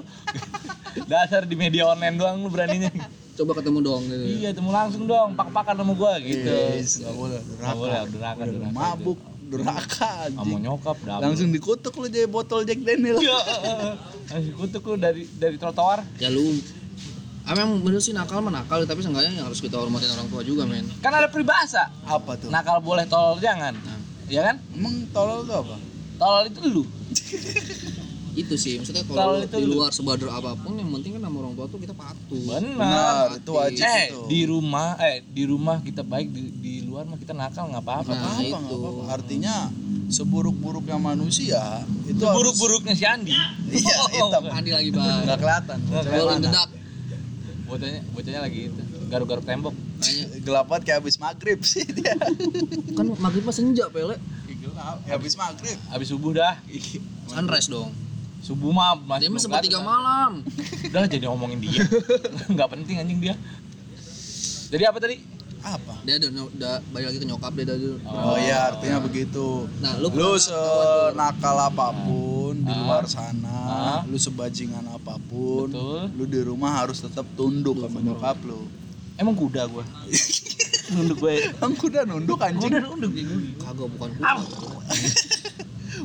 Dasar di media online doang lu beraninya. Coba ketemu dong gitu. iya, temu langsung dong, pak-pakan sama gua gitu. Yes, enggak boleh Nggak boleh, durhaka. durhaka, Udah durhaka. Mabuk, durhaka Sama anjing. nyokap double. Langsung dikutuk lu jadi botol Jack Daniel. Iya, langsung kutuk lu dari dari trotoar. Ya lu Emang bener sih nakal mah nakal tapi seenggaknya yang harus kita hormatin orang tua juga men Kan ada peribahasa. Apa tuh? Nakal boleh tolol jangan. Iya kan? Emang tolol tuh apa? Tolol itu lu. Itu sih maksudnya Kalau itu di lu- luar sebadar apa pun yang penting kan sama orang tua tuh kita patuh Benar. Benar, itu wajib Eh, itu. di rumah eh di rumah kita baik di, di luar mah kita nakal nggak apa-apa. Nah, apa itu. apa-apa. Artinya seburuk-buruknya manusia itu Seburuk-buruknya si Andi. Iya, hitam. Andi lagi baik Nggak kelihatan. Nggak dedak Bocahnya bocahnya lagi itu. Garuk-garuk tembok. Kayaknya Gelap banget kayak habis maghrib sih dia. kan maghrib mah senja pele Ya, habis maghrib. habis subuh dah Sunrise dong. subuh mah masih Dia mah sepertiga kelihatan. malam. udah jadi ngomongin dia nggak penting anjing dia jadi apa tadi Apa? Dia udah, udah balik lagi ke nyokap dia udah. Oh, iya, artinya begitu. Nah, lu Lu senakal apa pun di Ah. luar sana, Ah. lu sebajingan apa pun, Betul. lu di rumah harus tetap tunduk sama nyokap lu. emang kuda gua nunduk gue Emang kuda nunduk anjing? kuda nunduk dia kagak bukan kuda.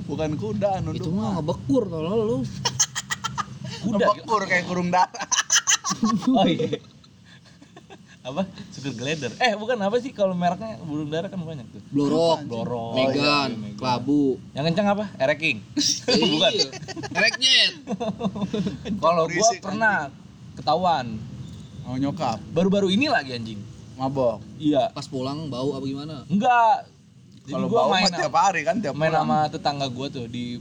Bukan kuda nunduk. Itu mah ngebekur kalau lu. kuda Ngebekur kayak kurung darah. oh iya apa sugar glider eh bukan apa sih kalau mereknya burung dara kan banyak tuh Blorok, Blorok. Megan, Oh, iya, Megan. Kelabu. yang kencang apa ereking bukan Iya. Erekjet. kalau gua pernah ketahuan Oh nyokap, baru-baru ini lagi anjing mabok. iya Pas pulang bau apa gimana? enggak Kalau bau main tiap hari kan, tiap main pulang. sama tetangga gua tuh di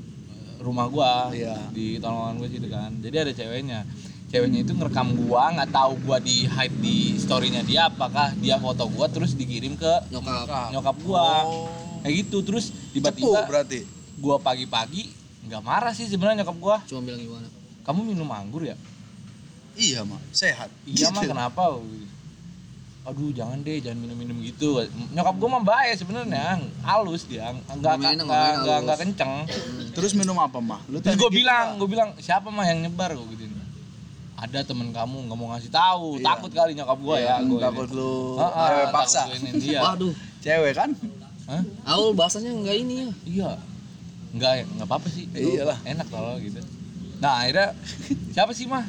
rumah gua Iya. di tolongan gua situ kan jadi ada ceweknya ceweknya itu ngerekam gua nggak tahu gua di hide di storynya dia apakah dia foto gua terus dikirim ke Nyokap. nyokap gua. Oh. kayak gitu terus Cepu tiba-tiba berarti. gua pagi-pagi nggak marah sih sebenarnya nyokap gua. Cuma bilang gimana? kamu minum anggur ya? Iya mah, sehat. iya mah kenapa? Aduh jangan deh jangan minum-minum gitu. Nyokap gua mah baik sebenarnya. Halus dia. Nggak nggak nggak kenceng. Terus minum apa mah? Lu terus gue gitu bilang gue bilang siapa mah yang nyebar? Gue gitu ada temen kamu nggak mau ngasih tahu Iya. takut kali nyokap gue ya Hmm, gue takut lu Heeh, cewek takut paksa. gua dia Waduh, Cewek kan? Hah? Aul bahasanya enggak ini ya. iya nggak nggak apa apa sih Iyalah. enak kalau gitu nah akhirnya siapa sih mah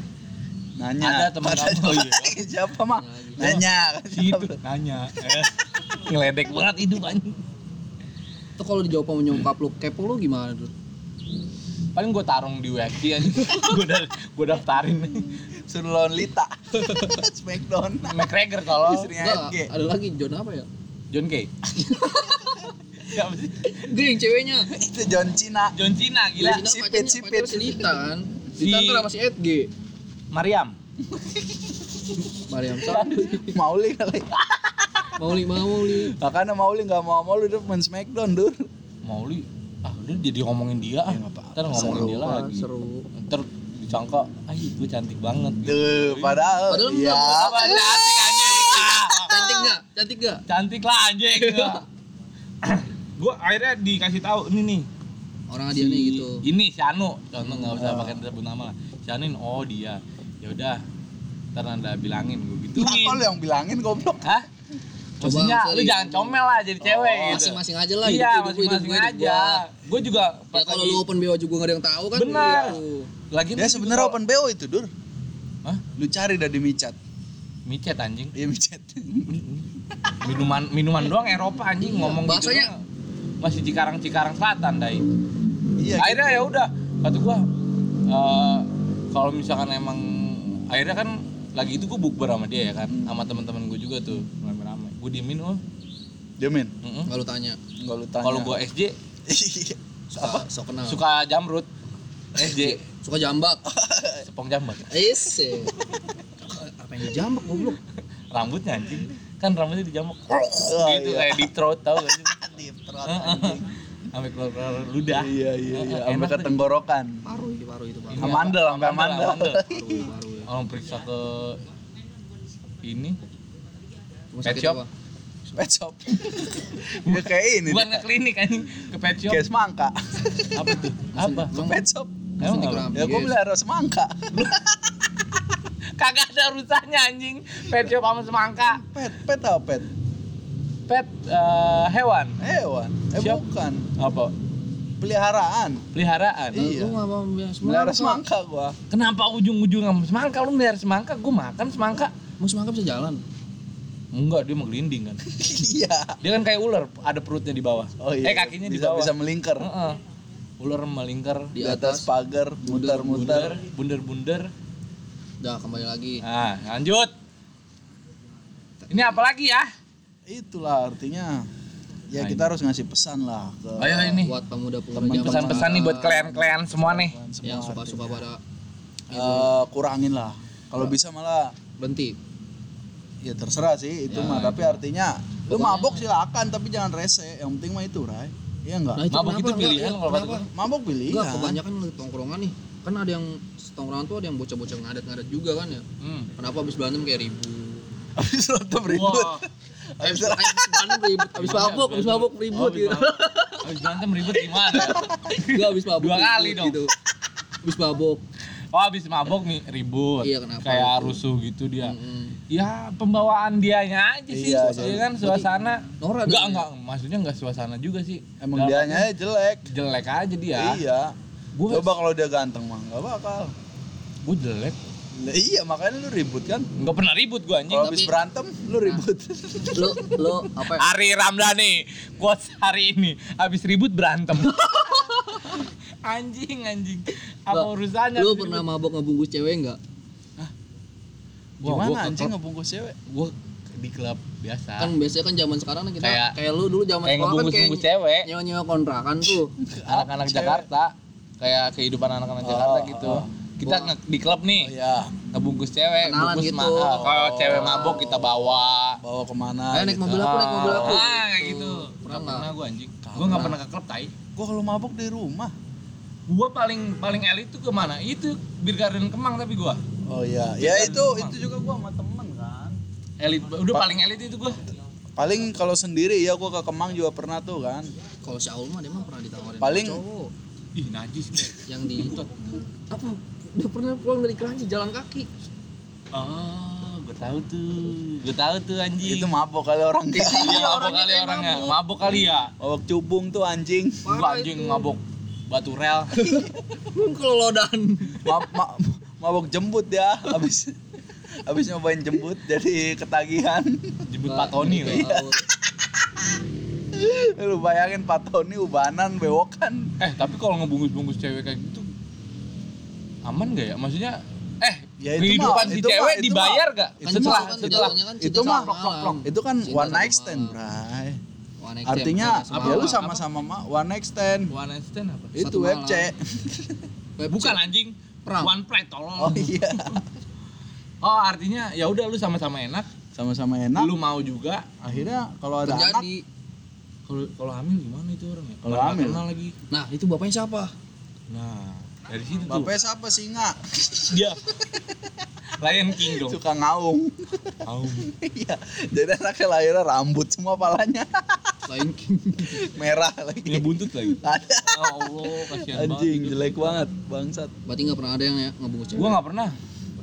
Nanya. Ada teman kamu, cowok, iya. Siapa mah? Nanya. si itu nanya Eh, ngeledek banget hidup anjing Tuh kalau dijawab sama nyokap lu kepo lu gimana tuh? Paling gue tarung di UFC anjing gue udah gue daftarin Suruh lawan Lita. Smackdown. McGregor kalau ada lagi John apa ya? John Kay siapa sih yang ceweknya. Itu John Cena. John Cena gila sipit, pacarnya- sipit. pacarnya Si Lita kan. Si- Lita tuh sama si Edg. Mariam Mariam Sam. Mauli kali. Mauli Mauli. Makanya Mauli nggak mau Mauli dia main Smackdown dur. Mauli ah udah jadi ngomongin dia ah. Ya, ntar ngomongin Seru, dia lagi. Seru. ntar disangka ah gue cantik banget. Tuh, padahal Padahal iya. apa cantik anjing Ah, Cantik enggak? Cantik enggak? cantik lah anjing. Gue akhirnya dikasih tahu ini nih. Orang dia nih gitu. ini si Anu. Contoh nggak usah pakai sebut nama lah. Si Anu ini, oh dia. Ya udah ntar anda bilangin gue gitu Nah, kok lu yang bilangin goblok? Hah? Coba Maksudnya lu jangan comel lah jadi cewek gitu. Masing-masing aja lah Iya, hidup- hidup- masing-masing hidup aja. Gue juga Ya pas kalau lagi- lu open BO juga gak ada yang tahu kan. Benar. gitu. lagi Dia sebenarnya open BO itu, Dur. Hah? Lu cari dah di micat. Micet anjing. Iya micat. Minuman minuman doang Eropa anjing ngomong gitu. Bahasanya- doang. Masih Cikarang-Cikarang Selatan, Dai. Iya. akhirnya ya udah kata gua eh, kalau misalkan emang akhirnya kan lagi itu gua bukber sama dia ya kan sama teman-teman gua juga tuh gua diemin oh mm-mm. Enggak lu tanya. Enggak lu tanya. kalau gua SJ Iya. Apa? Sok kenal. suka jamrut SJ Suka jambak. sepong jambak Is. Apa yang dijambak goblok? rambutnya anjing kan rambutnya dijambak Oh, gitu iya. kayak deep throat tau gak sih Deep throat, anjing. sampai keluar keluar ludah Iya iya iya. Sampai ke tenggorokan. Paru itu paru itu paru. Amandel, apa? sampai amandel. amandel. Orang periksa ke ini Rumah Pet shop? apa? Pet shop. ya kayak ini. bukan ke klinik anjing ke pet shop Kayak semangka. apa tuh apa Ke pet shop. Emang Ya gua yes. melihara semangka. kagak ada urusannya anjing pet shop sama semangka Pet, pet apa pet? pet eh, hewan Hewan. Eh bukan. apa Peliharaan. peliharaan Iya. Lu nggak mau Melihara semangka. gua. kenapa ujung-ujung sama semangka lu melihara semangka gue makan semangka Mau semangka bisa jalan. Enggak dia menggelinding kan Iya. dia kan kayak ular ada perutnya di bawah Oh iya. eh kakinya di bisa, bawah Bisa melingkar. Heeh. ular melingkar Di Di atas atas. pagar, muter-muter. bunder-bunder Udah kembali lagi. nah lanjut ini apa lagi ya Itulah artinya. Ya Nah, kita harus ngasih pesan lah ke ayo ini Buat pemuda-pemuda pesan-pesan nih buat kalian-kalian semua nih yang suka-suka pada Eh, kurangin lah. Kalau bisa malah berhenti. Ya terserah sih itu Ya, mah tapi artinya lu mabok silakan tapi jangan rese yang penting mah itu Ray Iya enggak? Nah, itu kenapa? itu pilihan kalau kata kenapa? gua. Mabok pilihan. Enggak, kebanyakan lu tongkrongan nih. Kan ada yang tongkrongan tuh ada yang bocah-bocah ngadat-ngadat juga kan ya. Hmm. Kenapa habis berantem kayak ribut? Habis nonton ribut. Wah, Habis berantem ribut, habis mabuk, habis mabuk ribut habis gitu. Habis berantem ribut gimana? Enggak habis mabuk. Dua kali dong. Gitu. Habis mabuk. Oh, habis mabok nih ribut. Iya, kenapa Kayak gitu? rusuh gitu dia. Mm-mm. Ya pembawaan dianya aja sih, Iya, iya kan suasana. Nora Enggak, enggak, maksudnya enggak suasana juga sih. Emang Dalam dianya aja jelek. jelek aja dia. Iya. Gua Coba kalau dia ganteng mah enggak bakal. gua jelek. Nah, iya makanya lu ribut kan. Enggak pernah ribut gua anjing. Kalau habis berantem lu ribut. Lu lu apa ya? Ari Ramdhani, quotes hari ini habis ribut berantem. anjing anjing. Apa Lu- urusannya? Lu pernah mabok ngebungkus cewek enggak? Wah, gua Gimana ke anjing ngebungkus cewek? Gua di klub biasa. Kan biasanya kan zaman sekarang kita Kayak- kayak, lu dulu zaman kayak sekolah kan kayak cewek. nyewa-nyewa kontrakan tuh. Anak-anak. Jakarta. Kayak kehidupan anak-anak Oh, Jakarta gitu. oh. Kita nge- di klub nih, Oh iya. ngebungkus cewek, Kenalan bungkus gitu. ma- ah, kalau Oh. cewek mabok kita bawa. Bawa ke mana? Ayo naik gitu. mobil aku, naik mobil aku. Ah, kayak gitu. Pernah Pernah, nggak? pernah gua anjing. Gua nggak pernah ke klub tai. Gua kalau mabok di rumah. Gua paling paling elit tuh ke mana? Itu Beer Garden Kemang tapi gua. Oh iya. Ya itu rumah. itu juga gua sama temen kan. Elit, udah Pa- paling elit itu gua. Paling kalau sendiri ya gua ke Kemang juga pernah tuh kan. Kalau si Aul mah dia mah pernah ditawarin Paling- cowok Ih, najis nih. yang di apa? Udah pernah pulang dari Keranji jalan kaki. Oh, gua tahu tuh. Gua tahu tuh anjing. Itu mabok kali orang Iya, mabok orangnya kali orangnya. mabok. Mabok kali ya. Mabok cubung tuh anjing. Gua Parah anjing itu. mabok batu rel. Kelolodan. Ma ma- mabok jembut ya habis habis nyobain jembut jadi ketagihan. Jemput Pak Tony loh. Iya. Lu bayangin Pak Tony ubanan bewokan. Eh, tapi kalau ngebungkus-bungkus cewek kayak gitu aman gak ya? Maksudnya eh Ya, itu kehidupan mah- si itu cewek mah- itu dibayar mah- gak? Kan setelah kan setelah kan itu mah- satu malam. Itu kan one night stand. Bray. One stand, Artinya bukan ya lu sama-sama ma- one stand. one stand apa? Itu. Web Bukan chat. anjing. Pram. One pride tolong. Oh iya. Oh, artinya ya udah lu sama-sama enak, Sama-sama enak. lu mau juga. Akhirnya kalau ada anak terjadi. Kalau kalau hamil gimana itu orang ya? Kalau hamil? kenal lagi. Nah, itu bapaknya siapa? Nah, dari situ tuh Bapaknya siapa singa? dia Lion King dong. Suka ngaung. Mau. Iya. Jadi anaknya lahirnya rambut semua palanya. Lion King. Merah lagi. Punya buntut lagi. Ada. Ya Allah, kasihan banget. Anjing itu. jelek banget bangsat. Berarti nggak pernah ada yang ya ngebungkus cewek. Gua nggak pernah.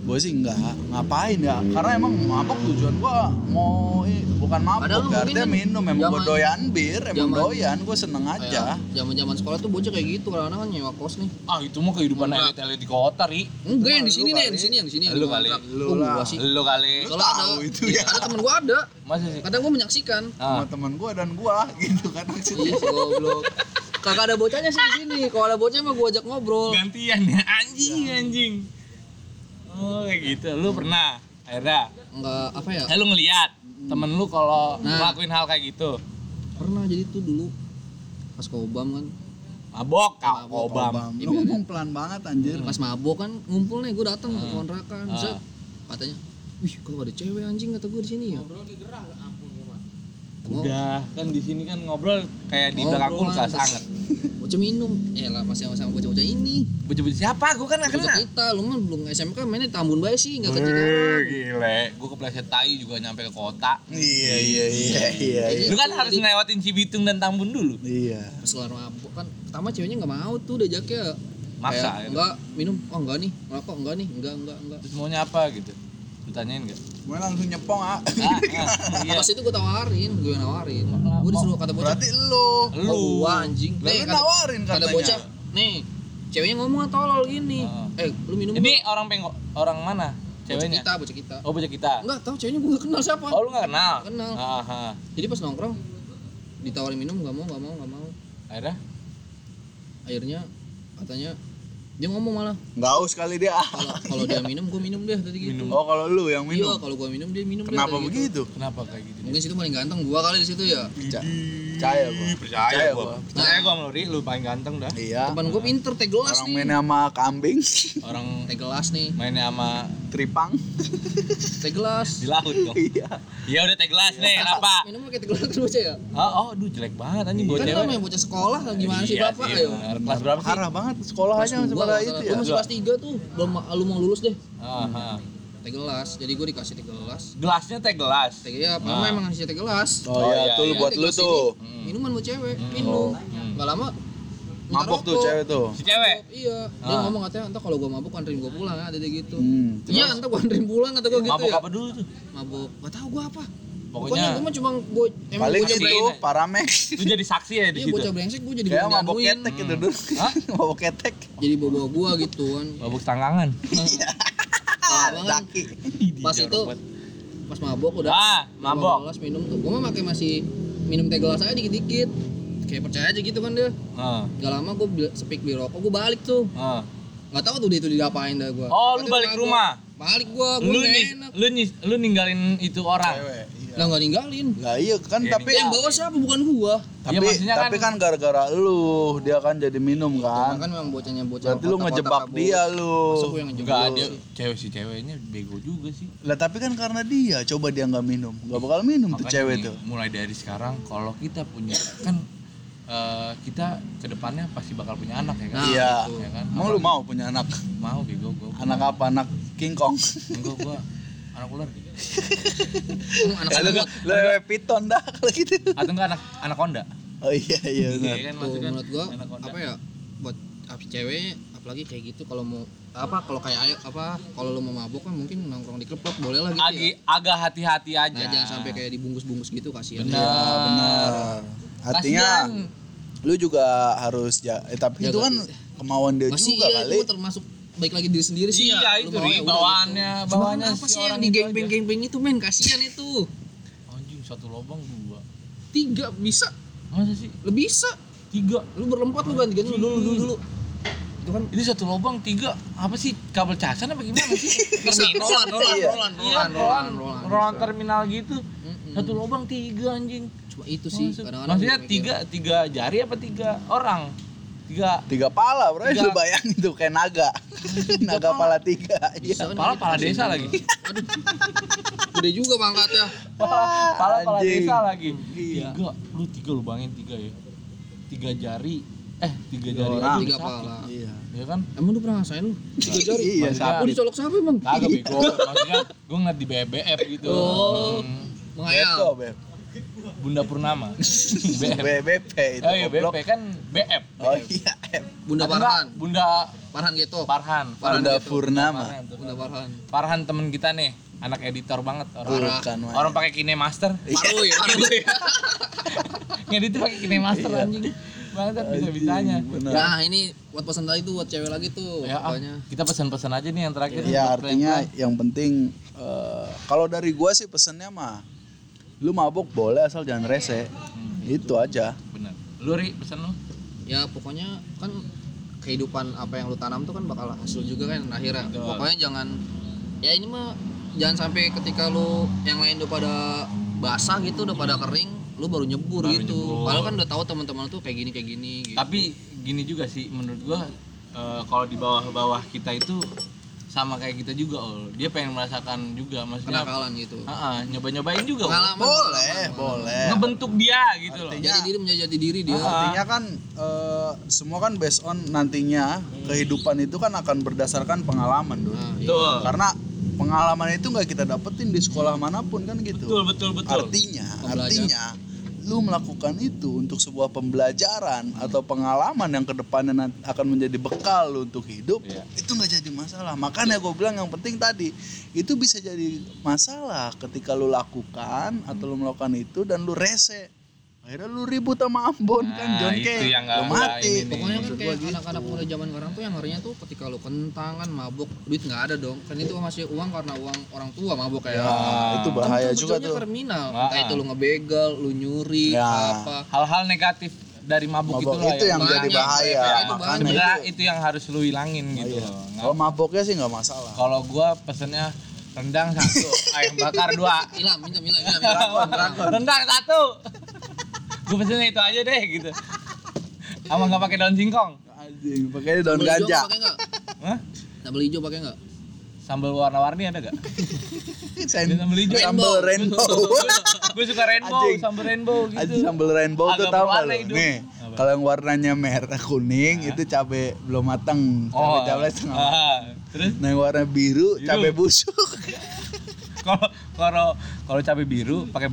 Gue sih enggak ngapain ya karena emang mabok tujuan gua mau i- bukan mabok mungkin minum emang gue zaman- doyan bir emang zaman- doyan gue seneng aja Zaman-zaman sekolah tuh bocah kayak gitu karena kan nyewa kos nih. Ah, itu mah kehidupan Enggak. elit-elit di kota, Ri. Enggak yang di sini nih, yang di sini, yang di sini. Lu kali. Lu sih. Lu kali. Soalnya ada, itu iya, ya. ada temen gua ada. Masa sih? Kadang gua menyaksikan. sama Ah. teman gue dan gue gitu kan maksudnya si goblok. Kagak ada bocahnya sih di sini. Kalau ada bocah mah gua ajak ngobrol. Gantian ya anjing anjing. Oh, kayak gitu. Lu pernah akhirnya Enggak apa ya? eh lu ngeliat temen lu kalau Nah. ngelakuin hal kayak gitu Pernah jadi tuh dulu pas kobam kan. mabok kau Mabok, obam Bam, Iya, lu ngomong pelan banget anjir Pas mabok kan ngumpul nih gua datang ke Ah. kontrakan. Ah. Set. Katanya, "Wih, kalau ada cewek anjing kata gua di sini ya." Udah. Kan di sini kan ngobrol kayak di belakang kulkas anget Bocah minum. Eh lah masih sama bocah-bocah ini. bocah-bocah siapa? Gua kan gak Bocah kenal. kita, lu mah belum SMK mainnya di Tambun Bae sih, enggak Wih, kecil. gile. Gua kepleset tai juga nyampe ke kota. Iya iya iya iya iya lu kan harus ngelewatin Cibitung dan Tambun dulu. Iya. Pas keluar mabuk kan pertama ceweknya nggak mau tuh diajaknya Maksa, Kayak, gitu. enggak minum. Oh enggak nih. Ngerokok enggak nih. Enggak enggak enggak. Terus maunya apa gitu lu tanyain gak? gue langsung nyepong ah ah, ah, iya. Pas itu gue tawarin gue nawarin. Gue disuruh kata bocah. Berarti lu. Lu oh gua anjing. Lah, lu nawarin kata katanya. bocah nih ceweknya ngomong tolol gini. Ah. eh lu minum ini nggak? orang pengok orang mana? Bocah ceweknya? kita bocah kita. Oh bocah kita. Enggak tahu ceweknya gue gak kenal siapa. Oh lu gak kenal? Nggak kenal. ah, ah. jadi pas nongkrong ditawarin minum nggak mau nggak mau nggak mau. Akhirnya? Akhirnya katanya dia ngomong malah. Nggak haus kali dia. Ah. kalau dia minum gue minum deh tadi gitu. Minum. oh kalau lu yang iya minum kalau gue minum dia minum deh kenapa tadi gitu. begitu? Kenapa kayak gitu? Mungkin situ paling ganteng gua kali di situ ya percaya gua percaya gua gua. percaya gua sama lu paling ganteng dah iya teman gua pinter teh gelas orang nih main sama kambing orang teh gelas nih mainnya sama tripang. teh gelas Di laut dong. Iya. Iya udah teh gelas nih, kenapa? minum pakai teh gelas terus ya Oh, oh, aduh jelek banget anjing buat kan cewek. namanya bocah sekolah gimana sih Iya bapak sih, ayo. Kelas berapa sih? Parah banget sebenarnya kalau itu ya. Gua masih kelas 3 tuh belum lu mau lulus deh Aha. Teh gelas jadi gue dikasih teh gelas Gelasnya teh gelas. teh ya mama Ah. emang ngasih teh gelas Oh, Oh, iya, iya, tuh iya. buat lu tuh. ini minuman buat cewek minum nggak lama Mabok tuh cewek tuh. Si cewek. iya dia Ah. ngomong katanya entar kalau gua mabuk anterin gua pulang ya ada dia gitu Hmm. iya entar gua anterin pulang kata gua gitu Mabok ya apa dulu tuh? mabuk gak tahu gua apa Pokoknya pokoknya gua mah cuma gua emang Paling itu brengsek paramex. Lu jadi saksi ya di iya situ. bocah brengsek gua jadi Kayak mabok ketek gitu dulu. Hah? Mabok ketek. jadi bawa gua gitu kan Mabuk tanggangan. Banget. Daki. pas itu pas mabok udah Ah, mabok. gelas minum tuh gua mah pakai masih minum teh gelas aja dikit-dikit kayak percaya aja gitu kan dia Ah, gak lama gua sepik beli rokok gua balik tuh ah. nggak tahu tuh dia itu diapain dah gua Oh, lu balik rumah? balik gua gua Lu nih, enak lu nih, lu ninggalin itu orang. Cewek. Iya. lah nggak ninggalin Lah iya kan Iya, tapi yang bawa siapa bukan gua tapi Iya, maksudnya tapi kan gara-gara lu dia kan jadi minum Kan kan. kan memang bocahnya bocah Berarti lu ngejebak dia lu. Masa gua yang ngejebak Enggak ada cewek si ceweknya bego juga sih. Lah tapi kan karena dia coba dia nggak minum, nggak bakal minum tuh Makanya cewek nih, tuh. mulai dari sekarang kalau kita punya kan eh, kita ke depannya pasti bakal punya anak ya kan? Nah, Iya. Ya kan? Emang lu mau punya anak? Mau bego gua. Anak apa? Anak King Kong. Enggak gua anak ular. Emang anak lu wewe piton dah kalau gitu. Atau enggak anak anak Honda? Oh iya iya benar. Iya kan maksudnya menurut gua apa ya buat apa cewek apalagi kayak gitu kalau mau apa kalau kayak ayo apa kalau lu mau mabuk kan mungkin nongkrong di klub boleh lah gitu Agi, ya. agak hati-hati aja. Nah, jangan sampai kayak dibungkus-bungkus gitu kasihan. Benar. Iya benar. Artinya Kasian. lu juga harus ja eh, tapi itu Jaga- kan kemauan dia Masih juga iya kali. itu termasuk baik lagi diri sendiri sih Iya, ya. itu, ya bawaannya- gitu. bawaannya Cuma apa si sih yang orang di itu geng geng geng itu men kasihan itu. Anjing satu lubang dua. Tiga bisa, Masa sih? lu bisa. Tiga. Lu berempat lu ganti ganti dulu dulu dulu. Itu kan Ini satu lubang tiga. Apa sih? Kabel casan apa gimana sih? bisa rolan rolan Iya. rolan Iya, rolan rolan rolan. Roland terminal gitu. Mm-mm. Satu lubang tiga anjing. Cuma itu sih Maksudnya tiga tiga jari apa tiga orang? Tiga Tiga pala, bro. Tiga. Lu bayangin tuh kayak naga. naga pala tiga. Bisa Iya. kan pala pala desa lagi. Aduh. Gede juga pangkatnya. Pala pala pala desa lagi. Iya. Tiga, lu tiga lu bangin tiga ya. Tiga jari. Eh, tiga jari orang. Tiga pala. Iya. Ya kan? Emang lu pernah ngerasain lu? Tiga jari. Iya, Oh dicolok siapa emang? Kagak bego. Maksudnya gue ngeliat di BBF gitu. Oh. Hmm. Beto, Mengayal. Beb. Bunda Purnama. BBP itu. Oh iya goblok. BP kan BF. Oh iya, F. Bunda Farhan. Bunda Farhan gitu. Farhan. Farhan Bunda gitu. Purnama. Tuh. Bunda Farhan. Farhan temen kita nih, anak editor banget orang. Bukan, Wan. Orang pakai KineMaster. Paruy, paruy. Ngedit tuh pakai KineMaster Iya. anjing. Banget bisa-bisanya. Nah ini buat pesan tadi tuh buat cewek lagi tuh Ya, ah, pokoknya. kita pesan-pesan aja nih yang terakhir. Ya buat artinya yang penting eh, kalau dari gua sih pesennya mah lu mabuk boleh asal jangan rese. Itu aja. bener. Lu ri pesan lu? Ya pokoknya kan kehidupan apa yang lu tanam tuh kan bakal hasil juga kan akhirnya. Betul. Pokoknya jangan ya ini mah jangan sampai ketika lu yang lain udah pada basah gitu udah pada kering lu baru nyebur Baru gitu. nyebur. Padahal kan udah tahu teman-teman tuh kayak gini kayak gini gitu. Tapi gini juga sih menurut gua eh, kalau di bawah-bawah kita itu sama kayak kita juga, Ol. Dia pengen merasakan juga maksudnya. kenakalan gitu. Ah, ah, nyoba-nyobain juga. Ol. Pengalaman. Boleh, pengalaman. boleh. Ngebentuk dia gitu loh. Jadi diri menjadi jati diri dia. Artinya kan eh, semua kan based on nantinya kehidupan itu kan akan berdasarkan pengalaman dulu. Nah, iya. Betul. Karena pengalaman itu nggak kita dapetin di sekolah mana pun kan gitu. Betul, betul, betul. Artinya, Pembelajar. artinya lu melakukan itu untuk sebuah pembelajaran atau pengalaman yang ke depannya akan menjadi bekal lu untuk hidup Iya. itu nggak jadi masalah makanya gue bilang yang penting tadi itu bisa jadi masalah ketika lu lakukan atau lu melakukan itu dan lu rese akhirnya lu ribut sama Ambon kan Nah, John itu Kay yang lu mati. Pokoknya kan kayak gitu. anak-anak muda zaman sekarang tuh yang ngerinya tuh ketika lu kentang kan mabuk duit nggak ada dong kan itu masih uang karena uang orang tua mabuk kayak ya, itu bahaya Kan juga tuh kriminal Ah. entah itu lu ngebegal lu nyuri Ya. apa Hal-hal negatif dari mabuk, Mabuk itulah itu yang banyak. jadi bahaya Ya, itu sebenarnya itu- itu yang harus lu hilangin gitu Iya. kalau maboknya sih nggak masalah Kalau gua pesennya rendang satu, ayam bakar dua. hilang minta hilang hilang rendang satu. Gua pesennya itu aja deh gitu. Sama nggak pakai daun singkong. anjing pakainya daun Sambal hijau ganja pakai nggak Hah? sambal hijau pakai nggak sambal warna-warni ada gak? Sen- Sambal hijau. sambal rainbow gue suka rainbow, Anjing. sambal rainbow gitu. Aji sambal rainbow tuh tau gak hidup. Nih, kalau yang warnanya merah kuning itu cabe belum matang, cabe Oh, cabe setengah ah, terus Nah, yang warna biru, Biru. cabe busuk. kalau kalau kalau cabai biru pakai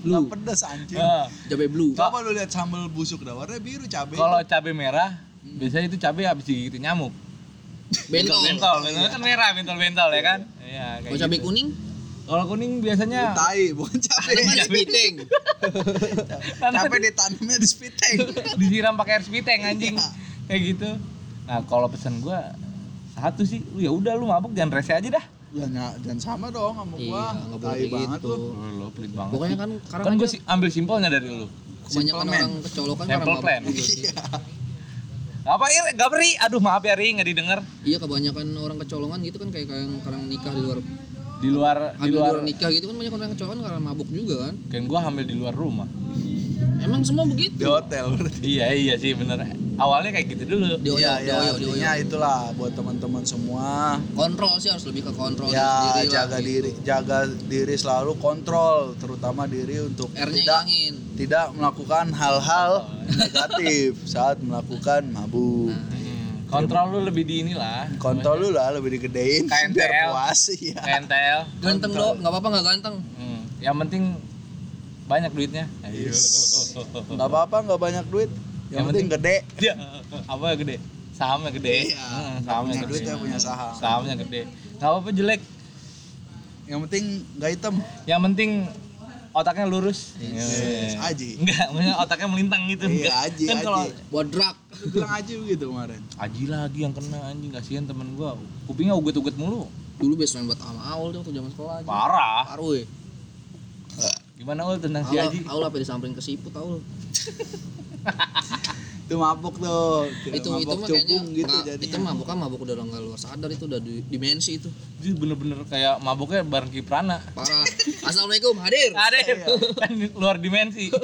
belau. Lu pedas anjing. Ah. Cabai blue. Coba lu lihat sambal busuk dah, warna biru cabe. Kalau cabai merah, biasanya itu cabai habis digigit nyamuk. Bentol. Bentol, bentol kan merah, bentol-bentol ya kan? Iya, kayak Kalau cabai gitu. kuning, Kalau kuning biasanya tai, bukan cabe. ada mana piting. cabe ditanamnya di spiteng. disiram pakai air spiteng anjing. Iya. Kayak gitu. Nah, kalau pesan gua satu sih, lu ya udah lu mabuk jangan rese aja dah. Ya ny- jangan sama dong sama Iya, gua. nggak boleh Tai kayak banget gitu. lu. Pelit banget. Pokoknya kan sekarang kan gue sih ambil simpelnya dari lu. kebanyakan Simple man. orang kecolokan Simple karena plan. mabuk juga sih. Apa Ir? Gak beri. Aduh maaf ya Ri, nggak didengar. Iya kebanyakan orang kecolongan gitu kan kayak kayak yang sekarang nikah di luar Di luar di luar luar nikah gitu kan banyak orang kecolongan karena mabuk juga kan. kan gua hamil di luar rumah. Emang semua begitu. Di hotel berarti. Iya iya sih bener. Awalnya kayak gitu dulu. Di oyo, Iya, di ya, oyo, di oyo. artinya itulah buat teman-teman semua. Kontrol sih harus lebih ke kontrol ya diri lah, jaga gitu. diri jaga diri selalu kontrol terutama diri untuk R-nya tidak hilangin. tidak melakukan hal-hal negatif saat melakukan mabuk Hmm, Kontrol lu lebih di inilah. kontrol lu lah lebih digedein KNTL. biar puas ya KNTL. Ganteng dong, nggak apa-apa nggak ganteng. Hmm, Yang penting banyak duitnya. Ayo. nggak apa-apa nggak banyak duit yang, Yang penting, gede Dia apa gede? Sahamnya gede. Iya, Hmm, nggak sahamnya punya gede. duit ya punya saham Sahamnya gede. Gak apa-apa jelek. yang penting nggak hitam Yang penting otaknya lurus. Yes, aji Enggak, maksudnya otaknya melintang gitu. Iya, aji, kan aji. kalau Buat drag. Lu bilang aja begitu kemarin Aji lagi yang kena anjing kasihan temen gua. Kupingnya uget-uget mulu. Dulu baseline buat sama Aul tuh waktu zaman sekolah aja. Parah. Parah. Gimana ul tentang si Aul, Aji? Aul apa disamperin ke siput Aul. itu mabuk tuh itu itu mabuk mah kayaknya gitu jadi itu mabuk kan mabuk udah nggak luar sadar itu udah di dimensi itu Dia bener-bener kayak mabuknya bareng Kiprana. parah assalamualaikum hadir Ada kan luar dimensi.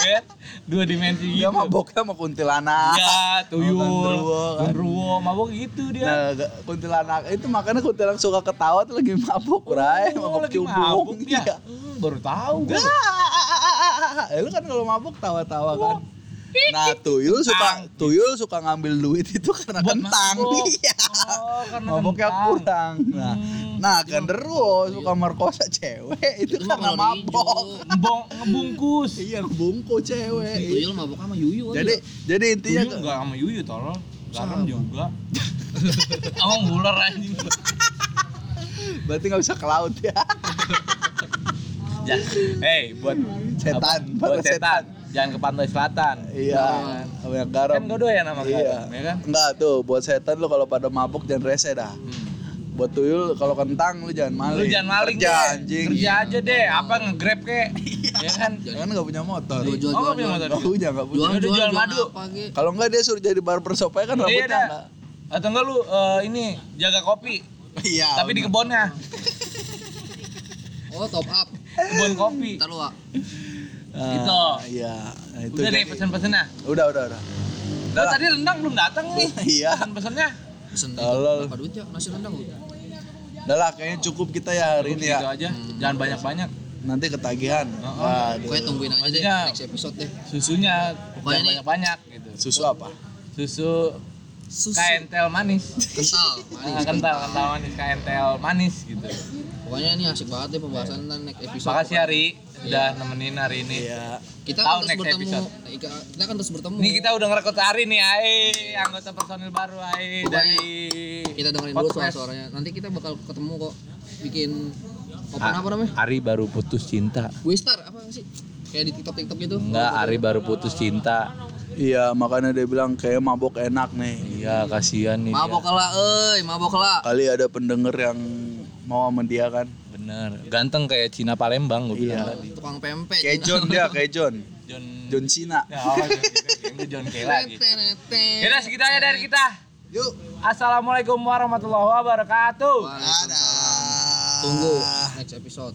ya, dua dimensi dia gitu. mabuknya sama kuntilanak Ya, tuyul, Genderuwo kan. mabuk gitu dia. Nah, kuntilanak itu makanya kuntilanak suka ketawa tuh lagi mabuk, Ray, Oh, mabuk lagi cubung. mabuk dia. Iya. Hmm, baru tahu gua. Ya, lu kan kalau mabuk tawa-tawa kan. Nah, tuyul suka tuyul suka ngambil duit itu karena Buat kentang. mabuk. Iya. Oh, karena Mabuknya kentang. kurang. Nah, Hmm. nah genderuwo suka merkosa cewek itu mah karena mabok. Ngebong, ngebungkus. Iya, bungku cewek. tuyul mabuk sama yuyu aja. Jadi jadi intinya Tuyul enggak sama Yuyu tolong. Garam juga. Oh, ular anjing. berarti nggak bisa ke laut ya. Ya, hey, buat Setan, buat setan. Jangan ke pantai selatan. Iya, banyak garam. Kan gak doyan sama Iya. garam, ya kan? Enggak tuh, buat setan lu kalau pada mabuk jangan rese dah. Hmm. Buat tuyul kalau kentang lu jangan maling. Lu jangan maling Kerja deh. anjing. Kerja aja deh, apa nge-grab kek. ya kan? Kan enggak punya motor. Jual, jual, Oh, jual, nggak punya motor. Enggak punya, enggak punya. jual, jual, jual madu. Kalau enggak dia suruh jadi barber shop aja kan Iya rambutnya dah. enggak. Atau enggak lu eh, ini jaga kopi, Iya. tapi di kebunnya. oh top up Kebun kopi. ntar lu. Nah, Gitu. Iya. Nah, itu Udah deh jadi- pesen-pesennya. Udah, udah, udah. Lo tadi rendang belum datang nih. Iya. Pesen-pesennya. pesen Tolol. berapa duit ya nasi rendang lu? Udah lah, kayaknya cukup kita ya hari ini Gitu ya. aja. Jangan banyak-banyak. Nanti ketagihan. Oh, Waduh. pokoknya tungguin aja deh next episode deh Susunya Pokoknya banyak-banyak gitu. Susu apa? Susu susu manis. kental Ah, manis kental, kental manis KNTL manis gitu. pokoknya ini asik banget deh pembahasan ntar next episode Makasih Ari udah nemenin hari ini. Iya. kita Tahu akan terus next bertemu episode. Ika- kita akan terus bertemu Ini kita udah ngerekod hari nih, Ae, anggota personil baru Ae Pokoknya dari kita dengerin dulu podcast. suara-suaranya nanti kita bakal ketemu kok bikin open apa namanya Ari baru putus cinta. Wistar apa sih kayak di tiktok tiktok gitu Enggak, Ari baru putus cinta. Iya, makanya dia bilang kayak mabok enak nih. Iya, kasihan nih. mabok lah euy mabok lah Kali ada pendengar yang mau sama dia kan. Bener, ganteng kayak Cina Palembang gue bilang Iya. tadi. tukang pempek Kayak John dia, kayak John. John John Cena. Ya, oh, John Kay lagi. Yaudah segitu aja dari kita. Yuk. Assalamualaikum warahmatullahi wabarakatuh. Waalaikumsalam. tunggu next episode